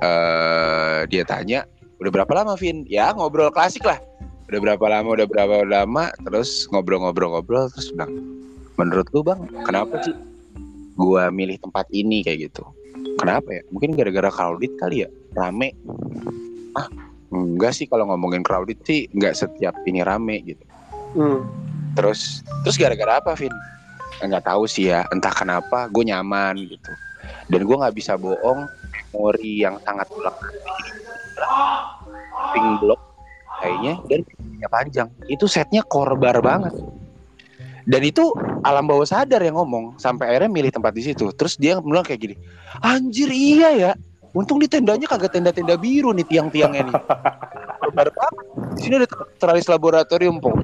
eh dia tanya udah berapa lama Vin? Ya ngobrol klasik lah. Udah berapa lama udah berapa lama? Terus ngobrol-ngobrol-ngobrol terus bilang menurut lu bang kenapa sih gua milih tempat ini kayak gitu. Kenapa ya? Mungkin gara-gara crowded kali ya? Rame. Ah enggak sih kalau ngomongin crowded sih enggak setiap ini rame gitu. Hmm. terus terus gara-gara apa Vin? Nggak tahu sih ya entah kenapa gue nyaman gitu. Dan gue nggak bisa bohong memori yang sangat melekat pink block kayaknya dan panjang. Itu setnya korbar banget dan itu alam bawah sadar yang ngomong sampai akhirnya milih tempat di situ. Terus dia bilang kayak gini anjir iya ya. Untung di tendanya kagak tenda-tenda biru nih tiang-tiangnya nih. Korbar banget di sini ada teralis laboratorium po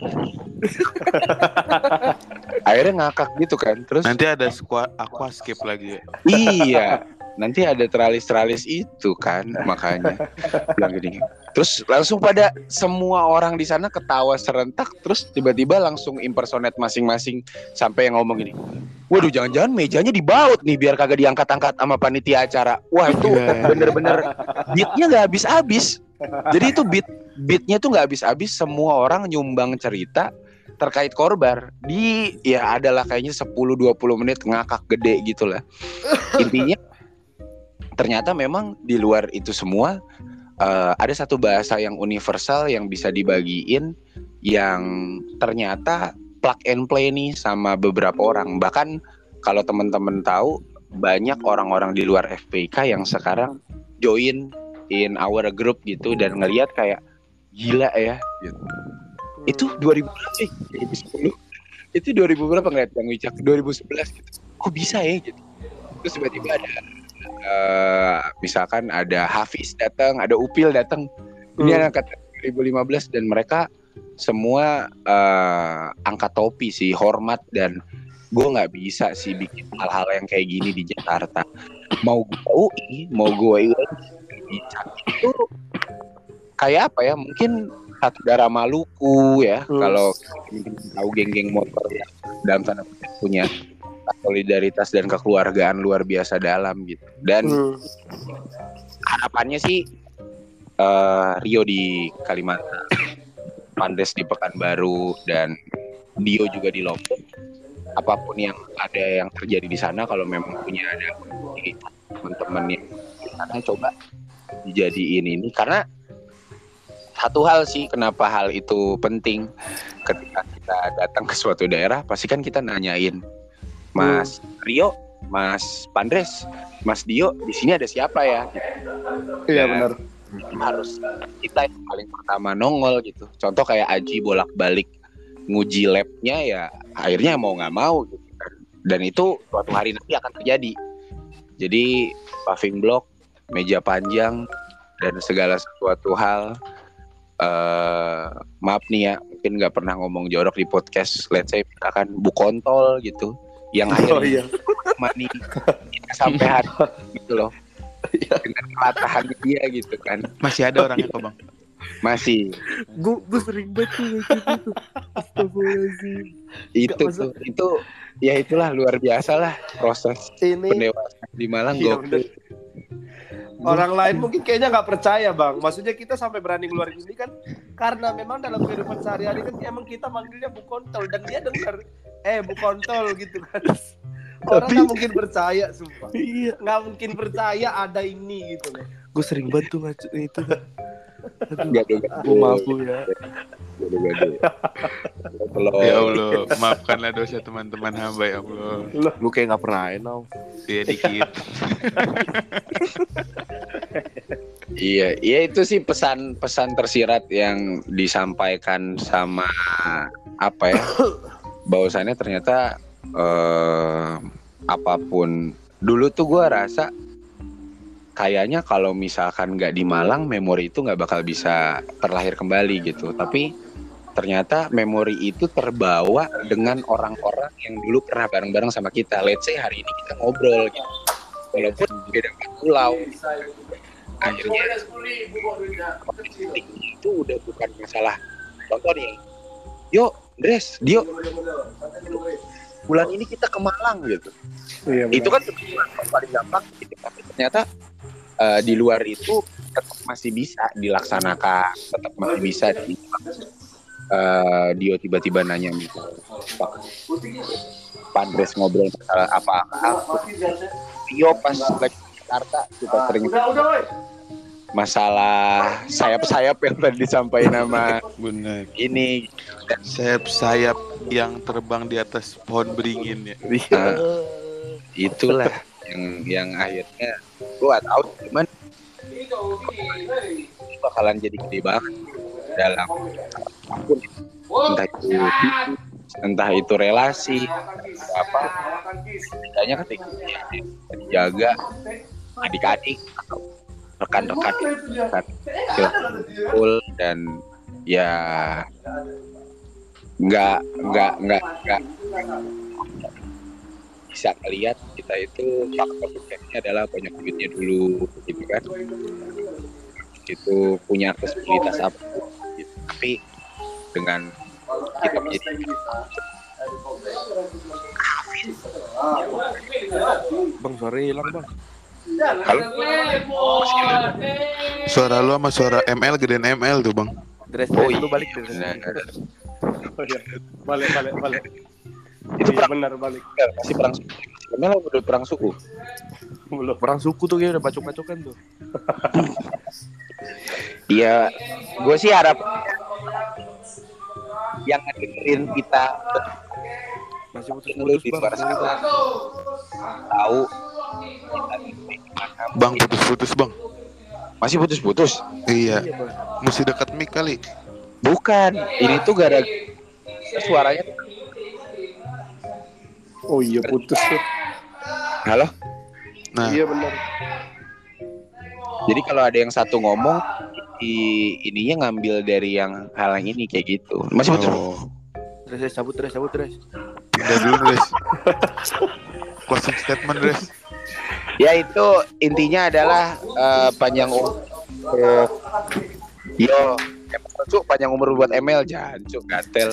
akhirnya ngakak gitu kan terus Nanti ada aquascape lagi ya. iya nanti ada teralis-teralis itu kan makanya. Bilang gini. Terus langsung pada semua orang di sana ketawa serentak terus tiba-tiba langsung impersonate masing-masing sampai yang ngomong gini waduh jangan-jangan mejanya dibaut nih biar kagak diangkat-angkat sama panitia acara. Wah itu Iya. bener-bener beatnya nggak habis-habis. Jadi itu beat beatnya tuh nggak habis-habis semua orang nyumbang cerita terkait korbar di ya adalah kayaknya 10-20 menit ngakak gede gitu lah intinya ternyata memang di luar itu semua eh, ada satu bahasa yang universal yang bisa dibagiin yang ternyata plug and play nih sama beberapa orang. Bahkan kalau teman-teman tahu banyak orang-orang di luar FPK yang sekarang join in our group gitu dan ngelihat kayak gila ya gitu. Itu 2000 berapa sih? 2010. Itu 2000 berapa ngeliat Bang Wicak? 2011 gitu. Kok bisa ya gitu. Terus tiba-tiba ada eh, misalkan ada Hafiz datang, ada Upil datang. Ini Hmm. angkat 2015 dan mereka semua eh, angkat topi sih, hormat dan gue nggak bisa sih bikin hal-hal yang kayak gini di Jakarta. Mau gue UI, mau gue UI. Itu kayak apa ya? Mungkin satu darah Maluku ya. Hmm. Kalau tahu geng-geng motor yang dalam tanda punya solidaritas dan kekeluargaan luar biasa dalam gitu. Dan Hmm. harapannya sih eh, Rio di Kalimantan, Pandes di Pekanbaru dan Dio juga di Lombok. Apa pun yang ada yang terjadi di sana, kalau memang punya ada teman-teman yang di sana coba dijadiin ini karena satu hal sih kenapa hal itu penting ketika kita datang ke suatu daerah pasti kan kita nanyain Mas Rio, Mas Pandres, Mas Dio di sini ada siapa ya? Iya Ya. benar. harus kita yang paling pertama nongol gitu. Contoh kayak Aji bolak-balik nguji labnya ya akhirnya mau nggak mau gitu kan. Dan itu suatu hari nanti akan terjadi. Jadi paving block, meja panjang dan segala sesuatu hal eh maaf nih ya mungkin nggak pernah ngomong jorok di podcast let's say misalkan bu kontol gitu yang Oh akhirnya iya. mani sampai hari gitu loh dengan kelatahan dia gitu kan Masih ada orangnya kok bang. masih Gue gue sering banget tuh gitu itu tuh itu ya itulah luar biasa lah proses Ini pendewasaan di Malang Iya, bener. orang lain mungkin kayaknya nggak percaya bang. Maksudnya kita sampai berani keluar ini kan karena memang dalam kehidupan sehari-hari kan emang kita manggilnya bu kontol dan dia dengar eh bu kontol gitu kan. Orang Tapi- nggak mungkin percaya sumpah. Iya. Nggak mungkin percaya ada ini gitu loh. Gue sering banget tuh ngacu itu. Aduh. Gado-gado. Gue maaf Bu, ya. Kalau Ya Allah, maafkanlah dosa teman-teman hamba ya Allah. Lu kayak gak pernah enau. Iya dikit. Iya, iya itu sih pesan-pesan tersirat yang disampaikan sama apa ya? Bahwasannya ternyata eh, apa pun dulu tuh gua rasa kayaknya kalau misalkan nggak di Malang memori itu nggak bakal bisa terlahir kembali gitu. Tapi ternyata memori itu terbawa dengan orang-orang yang dulu pernah bareng-bareng sama kita. Let's say hari ini kita ngobrol gitu. Walaupun beda pulau, akhirnya itu udah bukan masalah contoh nih yo Dres Dio bulan ini kita ke Malang gitu. Iya, itu kan paling gampang gitu. tapi ternyata eh, di luar itu tetap masih bisa dilaksanakan tetap masih bisa di eh, Dio tiba-tiba nanya gitu Pak Pandres ngobrol masalah apa apa Dio pas lagi Jakarta kita sering masalah sayap-sayap yang tadi disampaikan nama Bener. ini Sayap-sayap yang terbang di atas pohon beringin ya. Nah, itulah yang yang akhirnya gua tahu cuman bakalan jadi gede banget dalam apa pun entah itu entah itu relasi apa setidaknya ketika dia dijaga adik-adik atau rekan-rekan. Rekan kecil dan ya nggak nggak nggak nggak bisa ngelihat kita itu faktor suksesnya adalah banyak duitnya dulu gitu kan. Itu punya aktivitas apa gitu. tapi dengan kita menjadi Bang suara hilang bang. Kalau Suara lu sama suara ML gedean ML tuh bang. Dress oh dress iya lu balik dress. Oh, iya. Balik balik balik. itu Iya, benar balik. masih perang suku Emang udah perang suku Belum. Perang suku tuh kayak udah bacok-bacokan tuh. Iya, gue sih harap yang ngedengerin kita Masih putus-putus di bang. tahu. Bang putus-putus bang. masih putus-putus. Iya. Iya bang. Mesti dekat mic kali. Bukan, ini tuh gara suaranya. Oh iya putus tuh. Halo. Nah, Iya benar. Jadi kalau ada yang satu ngomong, di ininya ngambil dari yang hal yang ini kayak gitu. Masih putus. oh, Terus Res, cabut Res, cabut Res. Pindah dulu Dres. Closing statement Dres. Ya itu intinya adalah eh, panjang umur. Yo, emang Cuk, panjang umur buat ML jancuk gatel.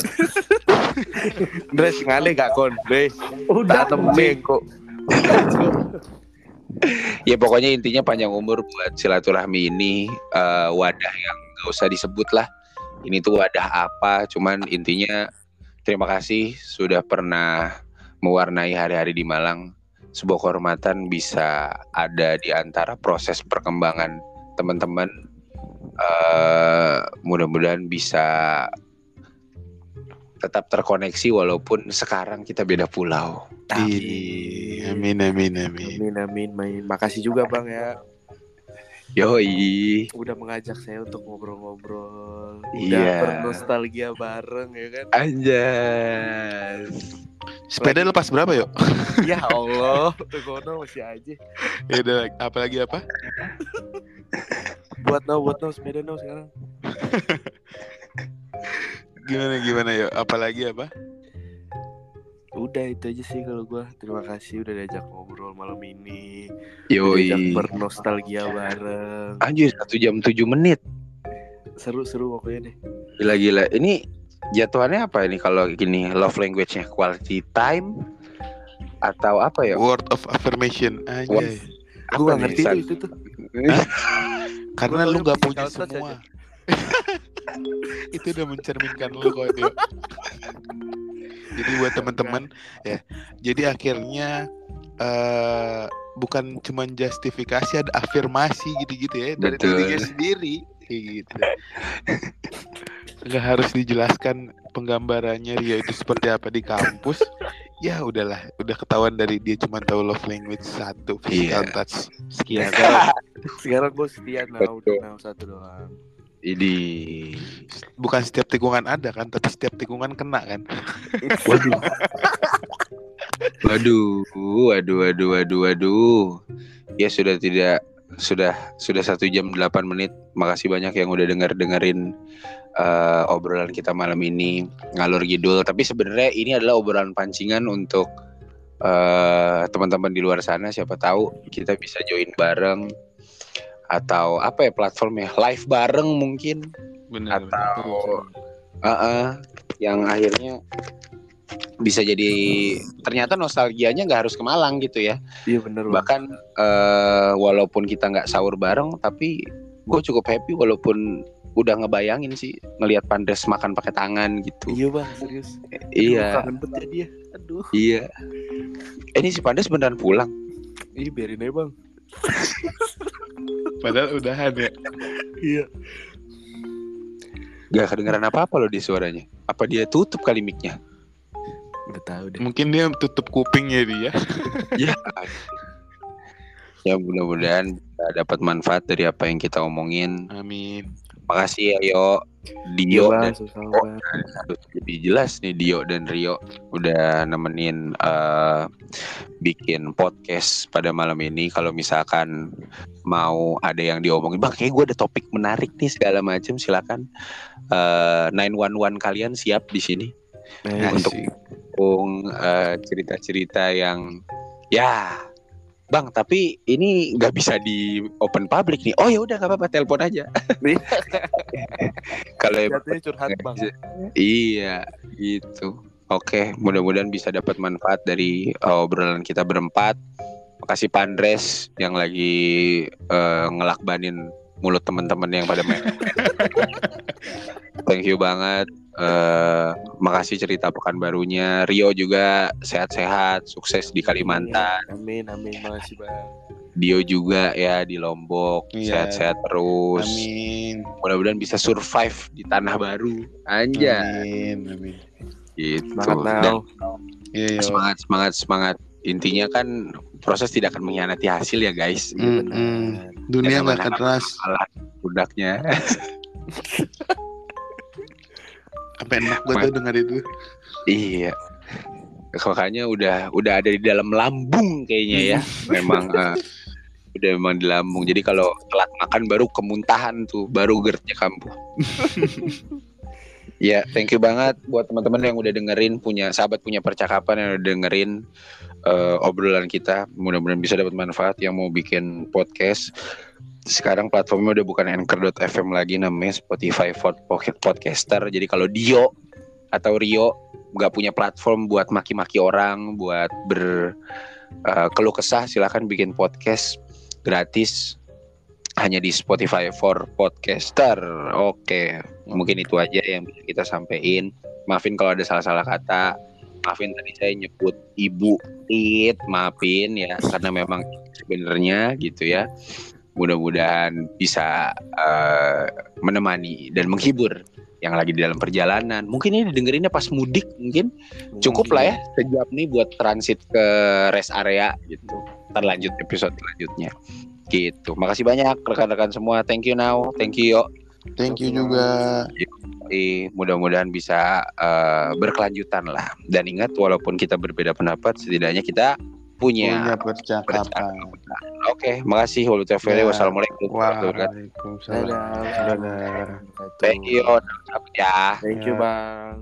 Dres ngale gak kon? Dres. Udah temen kok. ya pokoknya intinya panjang umur buat silaturahmi ini eh, wadah yang gak usah disebut lah. Ini tuh wadah apa? Cuman intinya terima kasih sudah pernah mewarnai hari-hari di Malang. Sebuah kehormatan bisa ada di antara proses perkembangan teman-teman. eh mudah-mudahan bisa tetap terkoneksi walaupun sekarang kita beda pulau. Amin amin amin. Amin amin main. Makasih juga bang ya. Yoi. Udah mengajak saya untuk ngobrol-ngobrol. Udah Iya. bernostalgia bareng ya kan. Anjas. Sepeda lepas berapa yuk? ya Allah. Tuh kono masih aja. Ya udah, apalagi apa? Buat no, buat no sepeda no sekarang. Gimana gimana yuk? Apalagi apa? Udah itu aja sih kalau gua. Terima kasih udah diajak ngobrol malam ini. Yoi. Diajak bernostalgia bareng. Anjir satu jam tujuh menit. Seru-seru pokoknya deh. Gila-gila. Ini jatuhannya apa ini kalau gini love language-nya quality time atau apa ya? Word of affirmation aja. Gue gak ngerti itu tuh. Karena lu gak punya semua. Itu udah mencerminkan lu kok. Jadi buat teman-teman ya. Jadi akhirnya eh bukan cuman justifikasi ada afirmasi gitu-gitu ya dari Betul. dirinya sendiri kayak gitu. Nggak harus dijelaskan penggambarannya Rio itu seperti apa di kampus. Ya udahlah, udah ketahuan dari dia cuma tahu love language satu, physical Iya. touch. Sekian. Sekarang gue setia nah udah nah satu doang. Ini Bukan setiap tikungan ada kan, tapi setiap tikungan kena kan. waduh. waduh, waduh, waduh, waduh, waduh. Ya sudah tidak sudah sudah satu jam 8 menit. Makasih banyak yang udah denger dengerin eh, obrolan kita malam ini ngalur gidul. Tapi sebenarnya ini adalah obrolan pancingan untuk eh, teman-teman di luar sana. Siapa tahu kita bisa join bareng atau apa ya platformnya live bareng mungkin Benar. atau Heeh, yang akhirnya bisa jadi ternyata nostalgianya nggak harus ke Malang gitu ya Iya bener bahkan eh, walaupun kita nggak sahur bareng tapi gue cukup happy walaupun udah ngebayangin sih ngelihat Pandres makan pakai tangan gitu Iya bang serius. iya Kangen banget ya dia. Aduh. iya eh, ini si Pandres beneran pulang Ih biarin aja bang. Padahal udahan ya. Iya. gak kedengeran apa apa loh di suaranya apa dia tutup kali mic-nya Udah tahu deh. Mungkin dia tutup kupingnya dia. ya ya mudah-mudahan kita dapat manfaat dari apa yang kita omongin Amin. Makasih ya yo Dio bang. dan Bang. harus lebih jelas nih Dio dan Rio udah nemenin eh, bikin podcast pada malam ini kalau misalkan mau ada yang diomongin bang kayak gue ada topik menarik nih segala macam silakan eh 911 kalian siap di sini Nah, untuk Asik. dukung, eh, cerita-cerita yang ya Bang, tapi ini nggak bisa di open public nih. Oh ya udah nggak apa-apa, telepon aja. Kalau Jatuhnya curhat bang. Iya, gitu. Oke, mudah-mudahan bisa dapat manfaat dari uh, obrolan kita berempat. Makasih Pandres yang lagi uh, ngelakbanin mulut teman-teman yang pada main. Thank you banget. Uh, makasih cerita pekan barunya. Rio juga sehat-sehat, sukses di Kalimantan. Amin amin makasih bang. Dio juga ya di Lombok Iya. sehat-sehat terus Amin. mudah-mudahan bisa survive di tanah baru anja Amin. Amin. gitu Semangat. Iya, iya. semangat semangat semangat intinya kan proses tidak akan mengkhianati hasil ya guys Mm-mm. Dunia Jangan gak akan keras. alat budaknya Apa enak gue tuh dengar itu. iya. Makanya udah udah ada di dalam lambung kayaknya ya. Memang eh, udah memang di lambung. Jadi kalau telat makan baru kemuntahan tuh baru GERD-nya kambuh. Ya thank you banget buat teman-teman yang udah dengerin punya sahabat punya percakapan yang udah dengerin eh, obrolan kita. Mudah-mudahan bisa dapat manfaat yang mau bikin podcast sekarang platformnya udah bukan anchor.fm lagi namanya Spotify for Pocket Podcaster. Jadi kalau Dio atau Rio nggak punya platform buat maki-maki orang buat ber eh, keluh kesah silahkan bikin podcast gratis hanya di Spotify for Podcaster. Oke mungkin itu aja yang bisa kita sampaikan maafin kalau ada salah-salah kata. Maafin tadi saya nyebut ibu it maafin ya karena memang sebenarnya gitu ya mudah-mudahan bisa eh, menemani dan menghibur yang lagi di dalam perjalanan. Mungkin ini dengerinnya pas mudik mungkin. Cukup lah ya sejam nih buat transit ke rest area gitu. Ntar lanjut episode selanjutnya. Gitu. Makasih banyak rekan-rekan semua. Thank you now. Thank you yo. Thank you juga. Mudah-mudahan bisa eh, berkelanjutan lah. Dan ingat walaupun kita berbeda pendapat setidaknya kita punya, Punya percakapan. oke makasih walau Ya. wassalamualaikum warahmatullahi wabarakatuh. Waalaikumsalam. Dadah. Dadah. thank you ya Thank you Ya. bang.